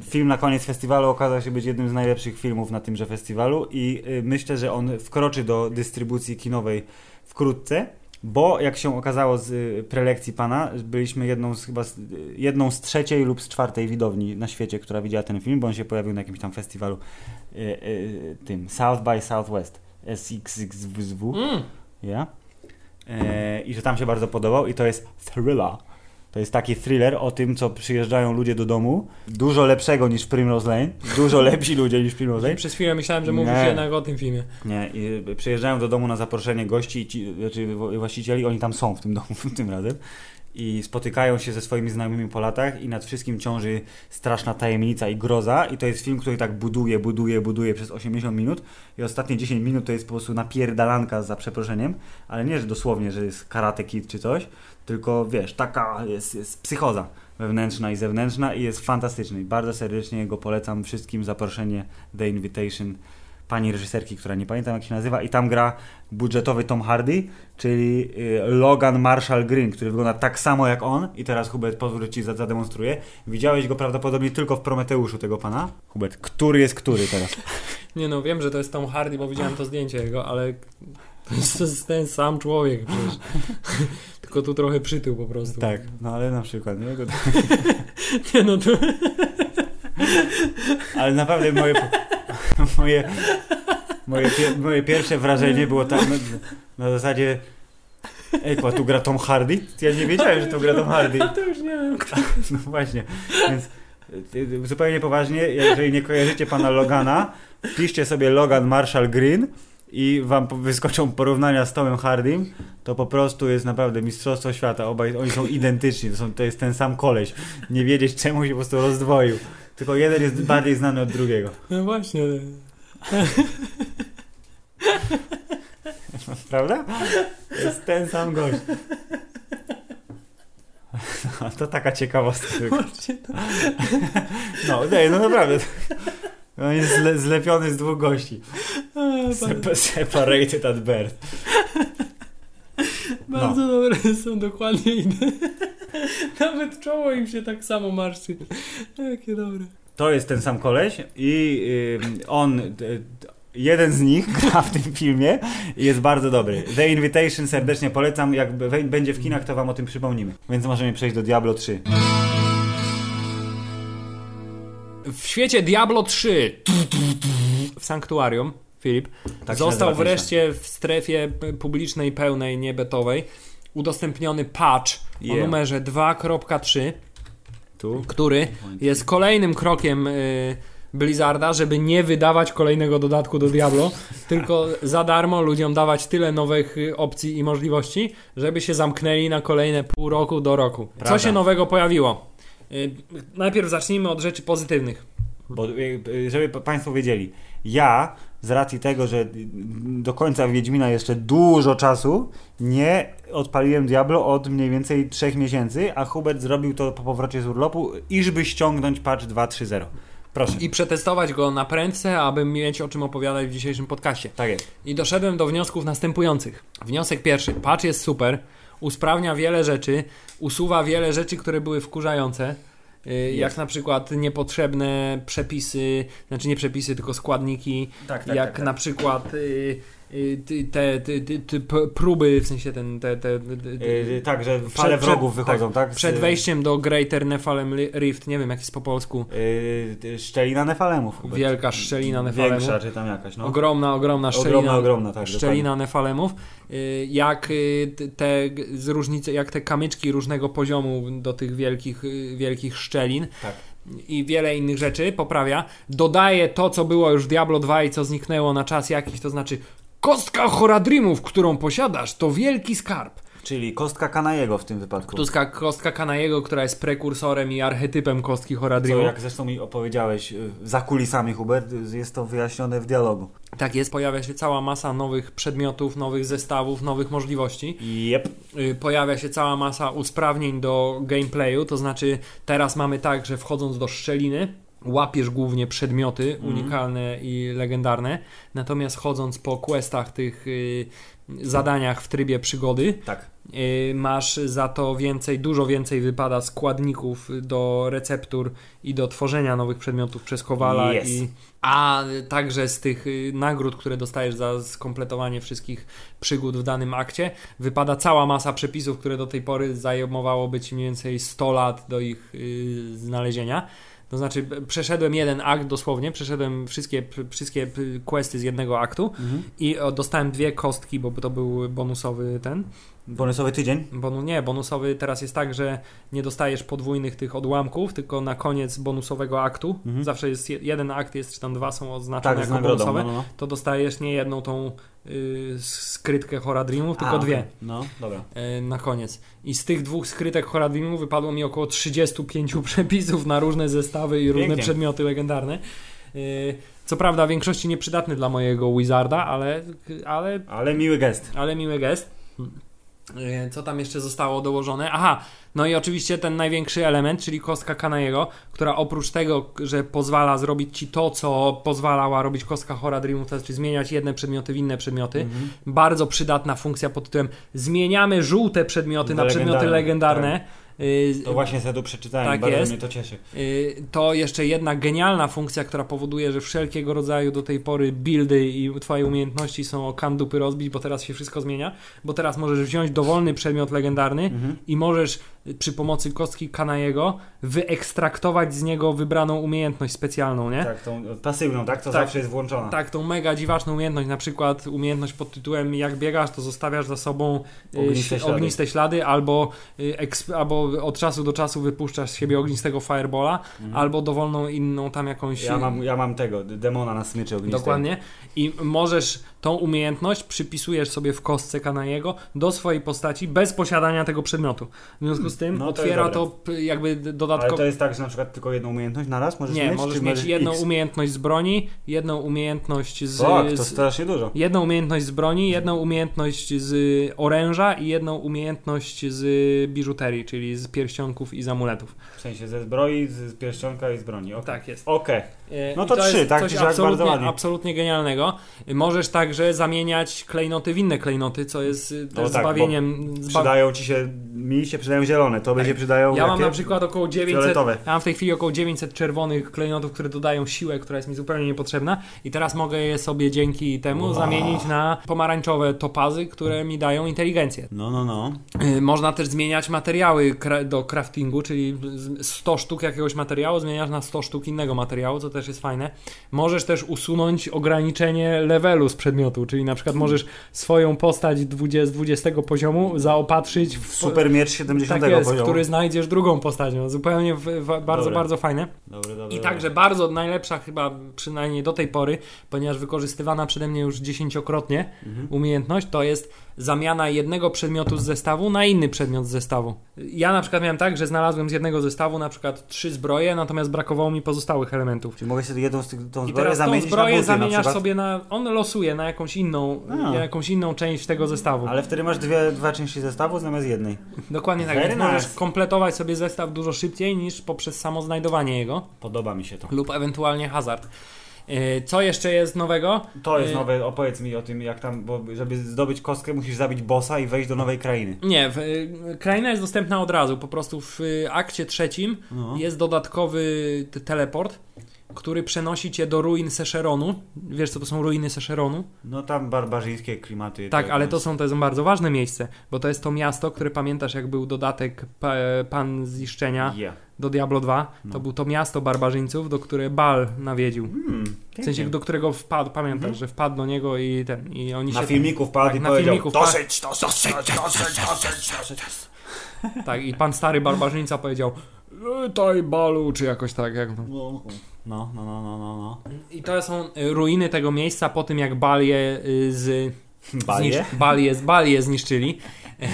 Film na koniec festiwalu okazał się być jednym z najlepszych filmów na tymże festiwalu i y, myślę, że on wkroczy do dystrybucji kinowej wkrótce, bo jak się okazało z y, prelekcji pana, byliśmy jedną z chyba z, y, jedną z trzeciej lub z czwartej widowni na świecie, która widziała ten film, bo on się pojawił na jakimś tam festiwalu y, y, tym South by Southwest SXXW. Mm. Ja. E, I że tam się bardzo podobał i to jest thriller. To jest taki thriller o tym, co przyjeżdżają ludzie do domu. Dużo lepszego niż Primrose Lane. Dużo [laughs] lepsi ludzie niż Primrose Lane. Przez chwilę myślałem, że mówisz Nie. jednak o tym filmie. Nie, i przyjeżdżają do domu na zaproszenie gości, ci, znaczy właścicieli, oni tam są w tym domu [laughs] tym razem. i spotykają się ze swoimi znajomymi po latach i nad wszystkim ciąży straszna tajemnica i groza i to jest film, który tak buduje, buduje, buduje przez 80 minut i ostatnie 10 minut to jest po prostu napierdalanka za przeproszeniem, ale nie, że dosłownie, że jest karate kid czy coś, tylko wiesz, taka jest, jest psychoza wewnętrzna i zewnętrzna i jest fantastyczny. Bardzo serdecznie go polecam wszystkim zaproszenie The Invitation pani reżyserki, która nie pamiętam jak się nazywa i tam gra budżetowy Tom Hardy, czyli y, Logan Marshall Green, który wygląda tak samo jak on i teraz Hubert pozwól, ci za- zademonstruję. Widziałeś go prawdopodobnie tylko w Prometeuszu tego pana? Hubert, który jest który teraz? [laughs] Nie no, wiem, że to jest Tom Hardy, bo widziałem to zdjęcie jego, ale to jest ten sam człowiek przecież. [laughs] Tylko tu trochę przytył po prostu. tak, no ale na przykład, nie? [laughs] Nie no, to... [laughs] Ale naprawdę moje, [laughs] moje, moje, pie- moje pierwsze wrażenie było tak na, na zasadzie Ej, a tu gra Tom Hardy? Ja nie wiedziałem, że tu gra Tom Hardy. Ja to już nie wiem. No właśnie, więc y, zupełnie poważnie, jeżeli nie kojarzycie pana Logana, wpiszcie sobie Logan Marshall Green i wam wyskoczą porównania z Tomem Hardym, to po prostu jest naprawdę mistrzostwo świata. Obaj oni są identyczni, to, są, to jest ten sam koleś. Nie wiedzieć czemu się po prostu rozdwoił. Tylko jeden jest bardziej znany od drugiego. No właśnie. [laughs] Prawda? Jest ten sam gość. No, [laughs] to taka ciekawostka. [laughs] No, nie, no naprawdę. On jest zle, zlepiony z dwóch gości. A, [laughs] Sep- separated at birth. [laughs] Bardzo dobre [laughs] są dokładnie inne. Nawet czoło im się tak samo marszczy. Jakie dobre. To jest ten sam koleś i on, y, jeden z nich gra w tym filmie i jest bardzo dobry. The Invitation serdecznie polecam. Jak będzie w kinach, to wam o tym przypomnimy. Więc możemy przejść do Diablo 3. W świecie Diablo 3 w Sanktuarium, Filip, Tak został wreszcie w strefie publicznej, pełnej, niebetowej udostępniony patch o Yeah. numerze 2.3, Tu. który jest kolejnym krokiem y, Blizzarda, żeby nie wydawać kolejnego dodatku do Diablo, tylko za darmo ludziom dawać tyle nowych y, opcji i możliwości, żeby się zamknęli na kolejne pół roku do roku. Co Prawda. się nowego pojawiło? Y, najpierw zacznijmy od rzeczy pozytywnych. Bo y, żeby pa- Państwo wiedzieli, ja z racji tego, że do końca Wiedźmina jeszcze dużo czasu nie odpaliłem Diablo od mniej więcej 3 miesięcy, a Hubert zrobił to po powrocie z urlopu, iżby ściągnąć patch 2.3.0. Proszę. I przetestować go na prędce, aby mieć o czym opowiadać w dzisiejszym podcaście. Tak jest. I doszedłem do wniosków następujących. Wniosek pierwszy. Patch jest super, usprawnia wiele rzeczy, usuwa wiele rzeczy, które były wkurzające. y, Jak na przykład niepotrzebne przepisy, znaczy nie przepisy, tylko składniki. Tak, tak, jak tak, tak. na przykład y, te, te, te, te próby, w sensie ten, te, te, te, Yy, tak, że fale przed- wrogów wychodzą, tak? Z- przed wejściem do Greater Nephalem Rift, nie wiem jak jest po polsku, Yy, szczelina Nefalemów. Hubert. wielka szczelina Nefalemów. Większa, czy tam jakaś, no. Ogromna, ogromna szczelina, Ogromna, ogromna, tak, szczelina nefalemów. Y, Jak y, t- te g- z różnicy, jak te kamyczki różnego poziomu do tych wielkich, wielkich szczelin Tak. i wiele innych rzeczy poprawia. Dodaje to, co było już w Diablo 2 i co zniknęło na czas jakiś, to znaczy kostka Horadrimów, którą posiadasz, to wielki skarb. Czyli kostka Kanajego w tym wypadku. Tuska kostka Kanajego, która jest prekursorem i archetypem kostki Co, Horadrimów. jak zresztą mi opowiedziałeś yy, za kulisami, Hubert, yy, jest to wyjaśnione w dialogu. Tak jest, pojawia się cała masa nowych przedmiotów, nowych zestawów, nowych możliwości. Jep. y, pojawia się cała masa usprawnień do gameplayu, to znaczy teraz mamy tak, że wchodząc do szczeliny łapiesz głównie przedmioty unikalne i legendarne, natomiast chodząc po questach tych y, zadaniach w trybie przygody Tak. y, masz za to więcej, dużo więcej wypada składników do receptur i do tworzenia nowych przedmiotów przez Kowala Yes. i a także z tych y, nagród, które dostajesz za skompletowanie wszystkich przygód w danym akcie, wypada cała masa przepisów, które do tej pory zajmowało ci mniej więcej 100 lat do ich y, znalezienia. To znaczy, przeszedłem jeden akt dosłownie, przeszedłem wszystkie, wszystkie questy z jednego aktu i o, dostałem dwie kostki, bo to był bonusowy ten. Bonusowy tydzień. Bonu, nie, bonusowy teraz jest tak, że nie dostajesz podwójnych tych odłamków, tylko na koniec bonusowego aktu, zawsze jest je- jeden akt, jest, czy tam dwa są oznaczone Tak, jako bonusowe, No, no, no. to dostajesz nie jedną tą skrytkę Horadrimów, tylko A, dwie. No, dobra. e, na koniec. I z tych dwóch skrytek Horadimu wypadło mi około 35 [laughs] przepisów na różne zestawy i różne Pięknie. przedmioty legendarne. E, Co prawda w większości nieprzydatny dla mojego Wizarda, ale, ale, Ale miły gest. ale miły gest. E, Co tam jeszcze zostało dołożone? Aha, no i oczywiście ten największy element, czyli kostka Kanaiego, która oprócz tego, że pozwala zrobić ci to, co pozwalała robić kostka Horadrimu, to znaczy zmieniać jedne przedmioty w inne przedmioty, Mhm. bardzo przydatna funkcja pod tytułem zmieniamy żółte przedmioty na Na przedmioty legendarne, legendarne. Y, To właśnie sobie tu przeczytałem Tak bardzo jest. mnie to cieszy. y, To jeszcze jedna genialna funkcja, która powoduje, że wszelkiego rodzaju do tej pory buildy i twoje umiejętności są o kandupy rozbić, bo teraz się wszystko zmienia, bo teraz możesz wziąć dowolny przedmiot legendarny Mhm. i możesz przy pomocy kostki Kanaiego wyekstraktować z niego wybraną umiejętność specjalną, nie? Tak, tą pasywną, tak? To Tak. zawsze jest włączona. Tak, tą mega dziwaczną umiejętność, na przykład umiejętność pod tytułem jak biegasz, to zostawiasz za sobą y, Ogniste śl- ślady. ogniste ślady, albo, y, eksp- albo od czasu do czasu wypuszczasz z siebie ognistego firebola, albo dowolną inną tam jakąś... Mhm. Ja mam, ja mam tego, demona na smyczy ognistej. Dokładnie. I możesz tą umiejętność przypisujesz sobie w kostce Kanaiego do swojej postaci bez posiadania tego przedmiotu. W związku z tym No to otwiera to, jakby d- Ale dodatkowo. to jest tak, że na przykład tylko jedną umiejętność na raz możesz Nie, mieć? możesz czy mieć jedną X? umiejętność z broni, jedną umiejętność z, Tak, to strasznie dużo. Jedną umiejętność z broni, jedną umiejętność z oręża i jedną umiejętność z biżuterii, czyli z pierścionków i z amuletów. W sensie ze zbroi, z, pierścionka i z broni. Okej. Tak jest. Okej. E, No i to trzy, tak? Coś absolutnie, absolutnie genialnego. Możesz także zamieniać klejnoty w inne klejnoty, co jest y, No też tak, zbawieniem. Zba... Przydają ci się, mi się przydają zielone, to będzie przydają Ja mam na przykład około 900, Fioletowe. ja mam w tej chwili około 900 czerwonych klejnotów, które dodają siłę, która jest mi zupełnie niepotrzebna i teraz mogę je sobie dzięki temu zamienić na pomarańczowe topazy, które mi dają inteligencję. No, no, no. Y, Można też zmieniać materiały do craftingu, czyli z- 100 sztuk jakiegoś materiału zmieniasz na 100 sztuk innego materiału, co też jest fajne. Możesz też usunąć ograniczenie levelu z przedmiotu, czyli na przykład możesz swoją postać 20, z 20 poziomu zaopatrzyć w Super miecz 70 tak jest, poziomu. który znajdziesz drugą postacią. Zupełnie w, w, bardzo, Dobre. bardzo fajne. Dobry, dobry, I także bardzo najlepsza chyba przynajmniej do tej pory, ponieważ wykorzystywana przeze mnie już dziesięciokrotnie Mhm. umiejętność, to jest zamiana jednego przedmiotu z zestawu na inny przedmiot z zestawu. Ja na przykład miałem tak, że znalazłem z jednego zestawu na przykład trzy zbroje, natomiast brakowało mi pozostałych elementów. Czyli mogę sobie jedną z tych, tą zbroję teraz tą zamienić na zbroję buty na zamieniasz przykład? sobie na... On losuje na jakąś inną, A. jakąś inną część tego zestawu. Ale wtedy masz dwie, dwa części zestawu zamiast jednej. Dokładnie tak. Very możesz nice. kompletować sobie zestaw dużo szybciej niż poprzez samo znajdowanie jego Podoba mi się to. lub ewentualnie hazard. Yy, Co jeszcze jest nowego? To jest Yy, nowe, opowiedz mi o tym, jak tam, bo żeby zdobyć kostkę musisz zabić bossa i wejść do nowej krainy. Nie, w, y, kraina jest dostępna od razu. Po prostu w akcie trzecim No. jest dodatkowy teleport, który przenosi cię do ruin Seszeronu. Wiesz, co to są ruiny Seszeronu? No tam barbarzyńskie klimaty. Tak, ale to są, to jest bardzo ważne miejsce, bo to jest to miasto, które pamiętasz, jak był dodatek pa, Pan Ziszczenia Yeah. do Diablo 2. No. To był to miasto barbarzyńców, do które Bal nawiedził. Hmm, W sensie, do którego wpadł, pamiętasz, że wpadł do niego i ten, i oni Na się... filmiku wpadł tak, i na powiedział filmiku wpadł. dosyć, dosyć, dosyć, dosyć, dosyć, dosyć. Tak, i pan stary barbarzyńca powiedział Witaj Balu, czy jakoś tak. Jak to. No, no, no, no, no, no. I to są y, ruiny tego miejsca po tym, jak Bal je y, z... [laughs] Balie? Zniszcz, Bal je, Bal je zniszczyli. [laughs]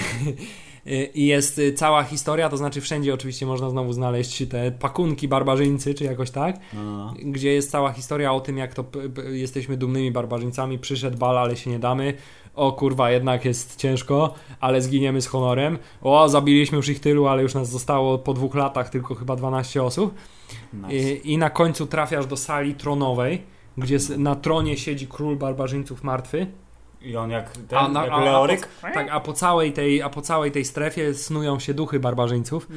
Y, I jest cała historia, to znaczy wszędzie oczywiście można znowu znaleźć te pakunki barbarzyńcy, czy jakoś tak, No, no, no. gdzie jest cała historia o tym, jak to p- p- jesteśmy dumnymi barbarzyńcami, przyszedł Bal, ale się nie damy. O kurwa, jednak jest ciężko, ale zginiemy z honorem. O, zabiliśmy już ich tylu, ale już nas zostało po dwóch latach tylko chyba 12 osób. Nice. I, I na końcu trafiasz do sali tronowej, gdzie na tronie siedzi król barbarzyńców martwy. I on jak ten, A na- jak a- a Leoryk? po, tak, a po, całej tej, a po całej tej strefie snują się duchy barbarzyńców.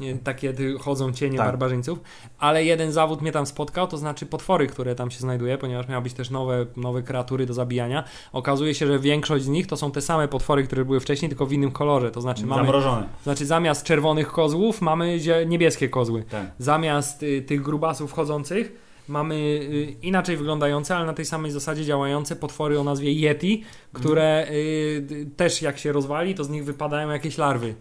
Nie, Takie chodzą cienie Tak. barbarzyńców. Ale jeden zawód mnie tam spotkał, to znaczy potwory, które tam się znajduje, ponieważ miały być też nowe, nowe kreatury do zabijania. Okazuje się, że większość z nich to są te same potwory, które były wcześniej, tylko w innym kolorze. To znaczy mamy, Zamrożony. znaczy zamiast czerwonych kozłów mamy niebieskie kozły. Tak. Zamiast y, tych grubasów chodzących mamy y, inaczej wyglądające, ale na tej samej zasadzie działające potwory o nazwie Yeti, które y, też jak się rozwali, to z nich wypadają jakieś larwy.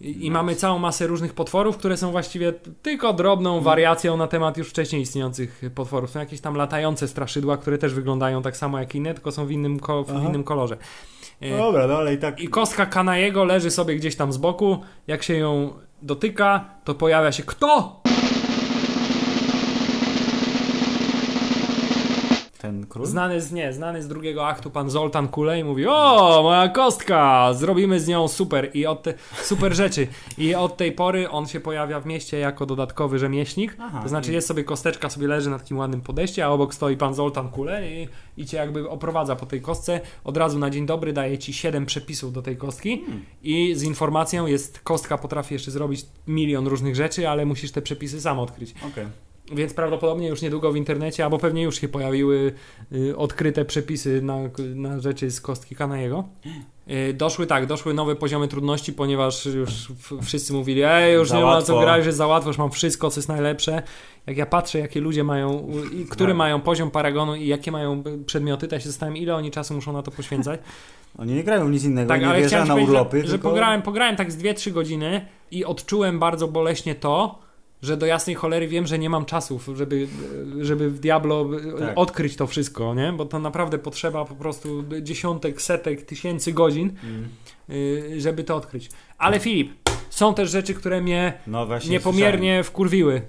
I, I mamy całą masę różnych potworów, które są właściwie tylko drobną wariacją na temat już wcześniej istniejących potworów. Są jakieś tam latające straszydła, które też wyglądają tak samo jak inne, tylko są w innym, ko- w innym kolorze. E, Dobra, no ale i tak... I kostka Kanajego leży sobie gdzieś tam z boku. Jak się ją dotyka, to pojawia się kto? Król? Znany z nie, znany z drugiego aktu pan Zoltan Kulej mówi: O, moja kostka! Zrobimy z nią super i od te, super rzeczy. I od tej pory on się pojawia w mieście jako dodatkowy rzemieślnik. Aha, to znaczy i- jest sobie kosteczka, sobie leży na takim ładnym podejście, a obok stoi pan Zoltan Kulej i, i cię jakby oprowadza po tej kostce. Od razu na dzień dobry daje ci 7 przepisów do tej kostki Hmm. i z informacją jest kostka potrafi jeszcze zrobić milion różnych rzeczy, ale musisz te przepisy sam odkryć. Okej. Więc prawdopodobnie już niedługo w internecie, albo pewnie już się pojawiły y, odkryte przepisy na, na rzeczy z kostki Kanajego. Y, doszły tak, doszły nowe poziomy trudności, ponieważ już wszyscy mówili, ej, już Za nie ma co grać, że za łatwo, już mam wszystko, co jest najlepsze. Jak ja patrzę, jakie ludzie mają, i który Tak. mają poziom paragonu i jakie mają y, przedmioty, to ja się zastanawiam, ile oni czasu muszą na to poświęcać. [laughs] Oni nie grają nic innego, Tak, nie ale wjeżdżają na urlopy, że, że tylko... pograłem, pograłem tak z 2-3 godziny i odczułem bardzo boleśnie to, że do jasnej cholery wiem, że nie mam czasów, żeby, żeby w Diablo Tak. odkryć to wszystko, nie? Bo to naprawdę potrzeba po prostu dziesiątek, setek, tysięcy godzin, Mm. żeby to odkryć. Ale Filip, są też rzeczy, które mnie No niepomiernie wkurwiły.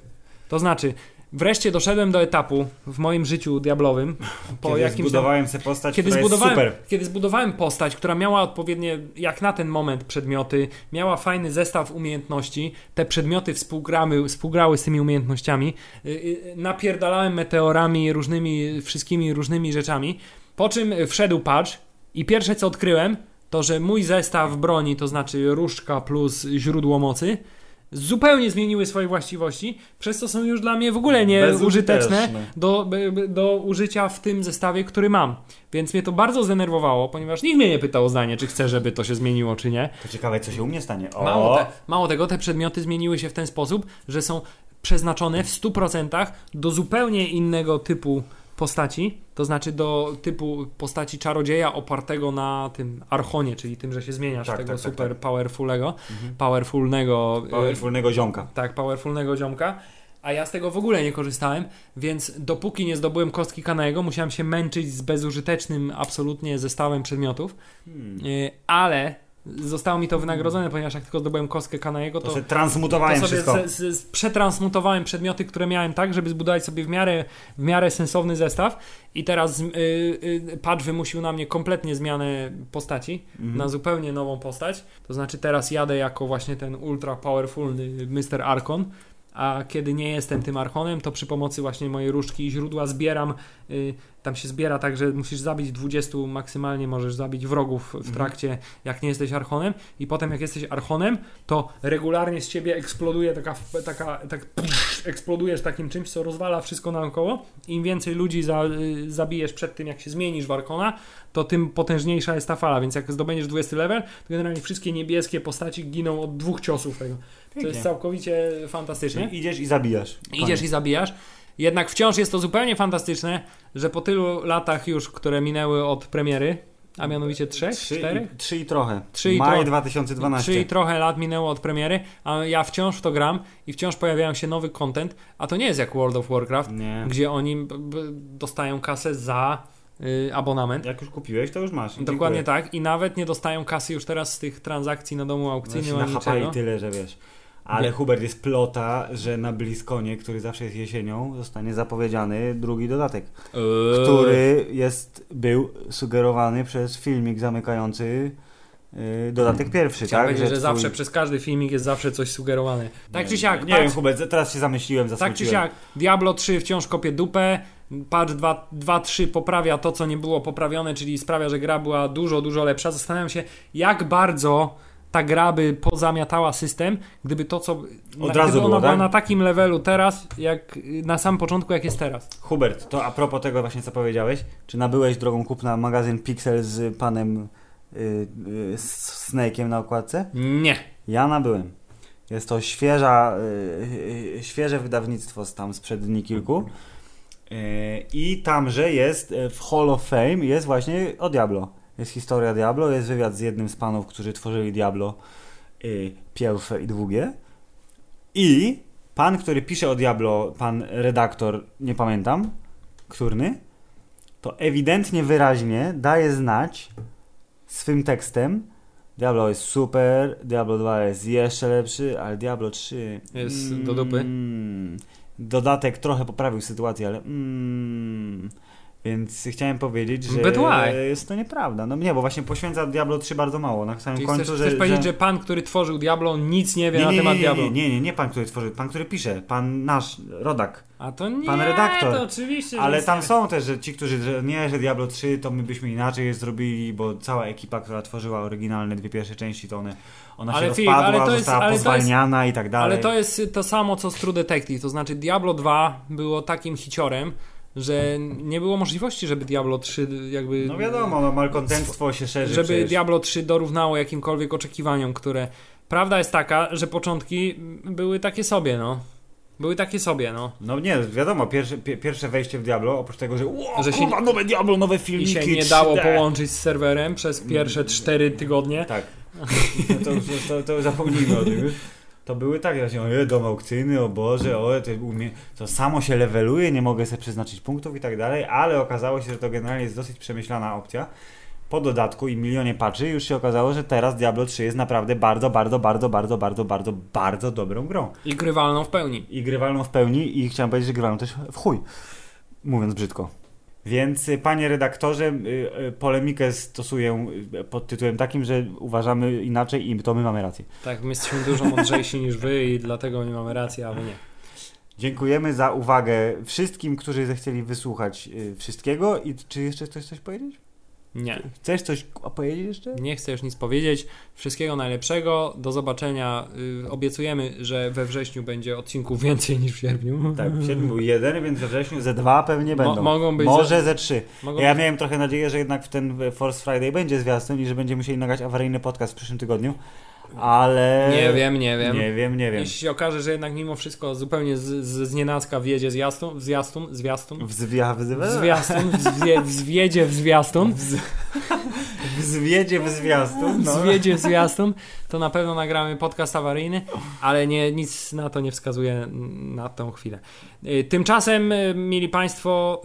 To znaczy, wreszcie doszedłem do etapu w moim życiu diablowym, po Kiedy jakimś zbudowałem sobie postać, kiedy która zbudowałem, jest super. kiedy zbudowałem postać, która miała odpowiednie, jak na ten moment, przedmioty, miała fajny zestaw umiejętności, te przedmioty współgrały, współgrały z tymi umiejętnościami, yy, yy, napierdalałem meteorami, różnymi, wszystkimi różnymi rzeczami, po czym wszedł patch i pierwsze co odkryłem, to że mój zestaw broni, to znaczy różdżka plus źródło mocy, zupełnie zmieniły swoje właściwości, przez co są już dla mnie w ogóle nieużyteczne do, do użycia w tym zestawie, który mam. Więc mnie to bardzo zdenerwowało, ponieważ nikt mnie nie pytał o zdanie, czy chcę, żeby to się zmieniło, czy nie. To ciekawe, co się u mnie stanie. O, Mało, te, mało tego, te przedmioty zmieniły się w ten sposób, że są przeznaczone w 100% do zupełnie innego typu postaci, to znaczy do typu postaci czarodzieja opartego na tym archonie, czyli tym, że się zmieniasz Tak, tego tak, tak, super tak. powerfulnego, powerfulnego y, powerfulnego ziomka. tak, powerfulnego ziomka. A ja z tego w ogóle nie korzystałem, więc dopóki nie zdobyłem kostki Kanajego, musiałem się męczyć z bezużytecznym absolutnie zestawem przedmiotów. Hmm. Y, ale zostało mi to wynagrodzone, ponieważ jak tylko zdobyłem kostkę Kanajego, To, to, transmutowałem to sobie wszystko. z, z, przetransmutowałem przedmioty, które miałem tak, żeby zbudować sobie w miarę, w miarę sensowny zestaw i teraz y, y, patch wymusił na mnie kompletnie zmianę postaci, Mhm. na zupełnie nową postać, to znaczy teraz jadę jako właśnie ten ultra powerfulny Mr. Arkon, a kiedy nie jestem tym Archonem, to przy pomocy właśnie mojej różdżki i źródła zbieram, y, tam się zbiera tak, że musisz zabić 20 maksymalnie, możesz zabić wrogów w trakcie, jak nie jesteś Archonem i potem jak jesteś Archonem, to regularnie z ciebie eksploduje taka, taka tak eksplodujesz takim czymś, co rozwala wszystko naokoło. Im więcej ludzi za, y, zabijesz przed tym, jak się zmienisz w Arkona, to tym potężniejsza jest ta fala, więc jak zdobędziesz 20 level, to generalnie wszystkie niebieskie postaci giną od dwóch ciosów tego. To Pięknie. jest całkowicie fantastyczne. Czyli idziesz i zabijasz. Idziesz i zabijasz. Jednak wciąż jest to zupełnie fantastyczne, że po tylu latach już, które minęły od premiery, a mianowicie trzech, Trzy czterech? i, trzy i trochę. Trzy i Maj trochę. 2012. Trzy i trochę lat minęło od premiery, a ja wciąż w to gram i wciąż pojawiają się nowy content, a to nie jest jak World of Warcraft, Nie. gdzie oni dostają kasę za y, abonament. Jak już kupiłeś, to już masz. Dokładnie Dziękuję. tak i nawet nie dostają kasy już teraz z tych transakcji na domu No aukcyjnym ani nachapali niczego. tyle, że wiesz. Ale. Hubert jest plota, że na Bliskonie, który zawsze jest jesienią, zostanie zapowiedziany drugi dodatek, Eee. który jest, był sugerowany przez filmik zamykający y, dodatek pierwszy, Chciałem tak? powiedzieć, że, twój- zawsze przez każdy filmik jest zawsze coś sugerowane. Tak Nie, czy siak, Nie wiem, Hubert, teraz się zamyśliłem, tak czy zasmuciłem. siak, Diablo 3 wciąż kopie dupę, patch 2.3 poprawia to, co nie było poprawione, czyli sprawia, że gra była dużo, dużo lepsza. Zastanawiam się, jak bardzo ta gra by pozamiatała system, gdyby to, co... Od na, razu gdyby ona było, była tak? na takim levelu teraz, jak na samym początku, jak jest teraz. Hubert, to a propos tego właśnie, co powiedziałeś, czy nabyłeś drogą kupna magazyn Pixel z panem y, y, z Snake'iem na okładce? Nie. Ja nabyłem. Jest to świeża, y, y, świeże wydawnictwo z tam sprzed dni kilku. Y, I tamże jest y, w Hall of Fame jest właśnie o Diablo. Jest historia Diablo, jest wywiad z jednym z panów, którzy tworzyli Diablo y, pierwsze i drugie. I pan, który pisze o Diablo, pan redaktor, nie pamiętam, którny, to ewidentnie wyraźnie daje znać swym tekstem, Diablo jest super, Diablo 2 jest jeszcze lepszy, ale Diablo 3 Jest do dupy. mm, Dodatek trochę poprawił sytuację, ale mm, więc chciałem powiedzieć, że jest to nieprawda. No nie, bo właśnie poświęca Diablo 3 bardzo mało. Na samym Czyli końcu, chcesz, że, chcesz powiedzieć, że... że pan, który tworzył Diablo, nic nie wie nie, na nie, temat nie, Diablo. nie, nie, nie, nie pan, który tworzy, pan, który pisze, pan nasz, rodak. A to nie, Pan redaktor. to oczywiście. Ale tam są też że ci, którzy, że nie, że Diablo 3 to my byśmy inaczej je zrobili, bo cała ekipa, która tworzyła oryginalne dwie pierwsze części, to one, ona Ale się Filip, rozpadła, ale to jest- została jest- pozwalniana i tak dalej. Ale to jest to samo co z True Detective, to znaczy Diablo 2 było takim hiciorem, że nie było możliwości, żeby Diablo 3 jakby... No wiadomo, no, malkontentstwo się szerzy żeby przecież. Diablo 3 dorównało jakimkolwiek oczekiwaniom, które... Prawda jest taka, że początki były takie sobie, no. Były takie sobie, no. No nie, wiadomo, pierwsze, pie, pierwsze wejście w Diablo, oprócz tego, że ło, Że się kurwa, nowe Diablo, nowe I filmiki, się nie 3D. dało połączyć z serwerem przez pierwsze 4 tygodnie. Tak. To, to, to, to zapomnijmy o tym. [laughs] To były takie właśnie, o dom aukcyjny, o Boże, o to, umie... to samo się leveluje, nie mogę sobie przeznaczyć punktów i tak dalej, ale okazało się, że to generalnie jest dosyć przemyślana opcja. Po dodatku i milionie patchy już się okazało, że teraz Diablo 3 jest naprawdę bardzo, bardzo, bardzo, bardzo, bardzo, bardzo, bardzo dobrą grą. I grywalną w pełni. I grywalną w pełni i chciałem powiedzieć, że grywalną też w chuj, mówiąc brzydko. Więc y, panie redaktorze, y, y, polemikę stosuję pod tytułem takim, że uważamy inaczej i to my mamy rację. Tak, my jesteśmy dużo mądrzejsi niż wy i dlatego my mamy rację, a wy nie. Dziękujemy za uwagę wszystkim, którzy zechcieli wysłuchać wszystkiego. I czy jeszcze chcesz coś powiedzieć? Nie. Chcesz coś powiedzieć jeszcze? Nie chcę już nic powiedzieć. Wszystkiego najlepszego. Do zobaczenia. Y, obiecujemy, że we wrześniu będzie odcinków [laughs] więcej niż w sierpniu. Tak, w sierpniu był jeden, więc we wrześniu ze dwa pewnie będą. mogą być Może ze- ze trzy. Ja być- miałem trochę nadzieję, że jednak w ten Force Friday będzie zwiastun i że będziemy musieli nagrać awaryjny podcast w przyszłym tygodniu. Ale... Nie wiem, nie wiem. Nie wiem, nie wiem. Jeśli się okaże, że jednak mimo wszystko zupełnie z, z, z nienacka wjedzie zwiastun, zwiastun, zwiastun, Wzwia, wzywa... zwiastun, wzwie, wzwiedzie w zwiastun, Wzwiedzie w zwiastun. No. zwiedzie w zwiastun, to na pewno nagramy podcast awaryjny, ale nie, nic na to nie wskazuje na tą chwilę. Y, Tymczasem, y, mieli Państwo,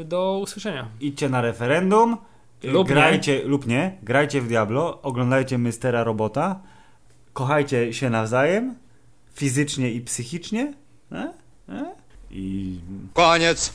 y, do usłyszenia. Idźcie na referendum. Lub nie. grajcie lub nie, grajcie w Diablo, oglądajcie Mystera Robota, kochajcie się nawzajem, fizycznie i psychicznie. E? E? I Koniec.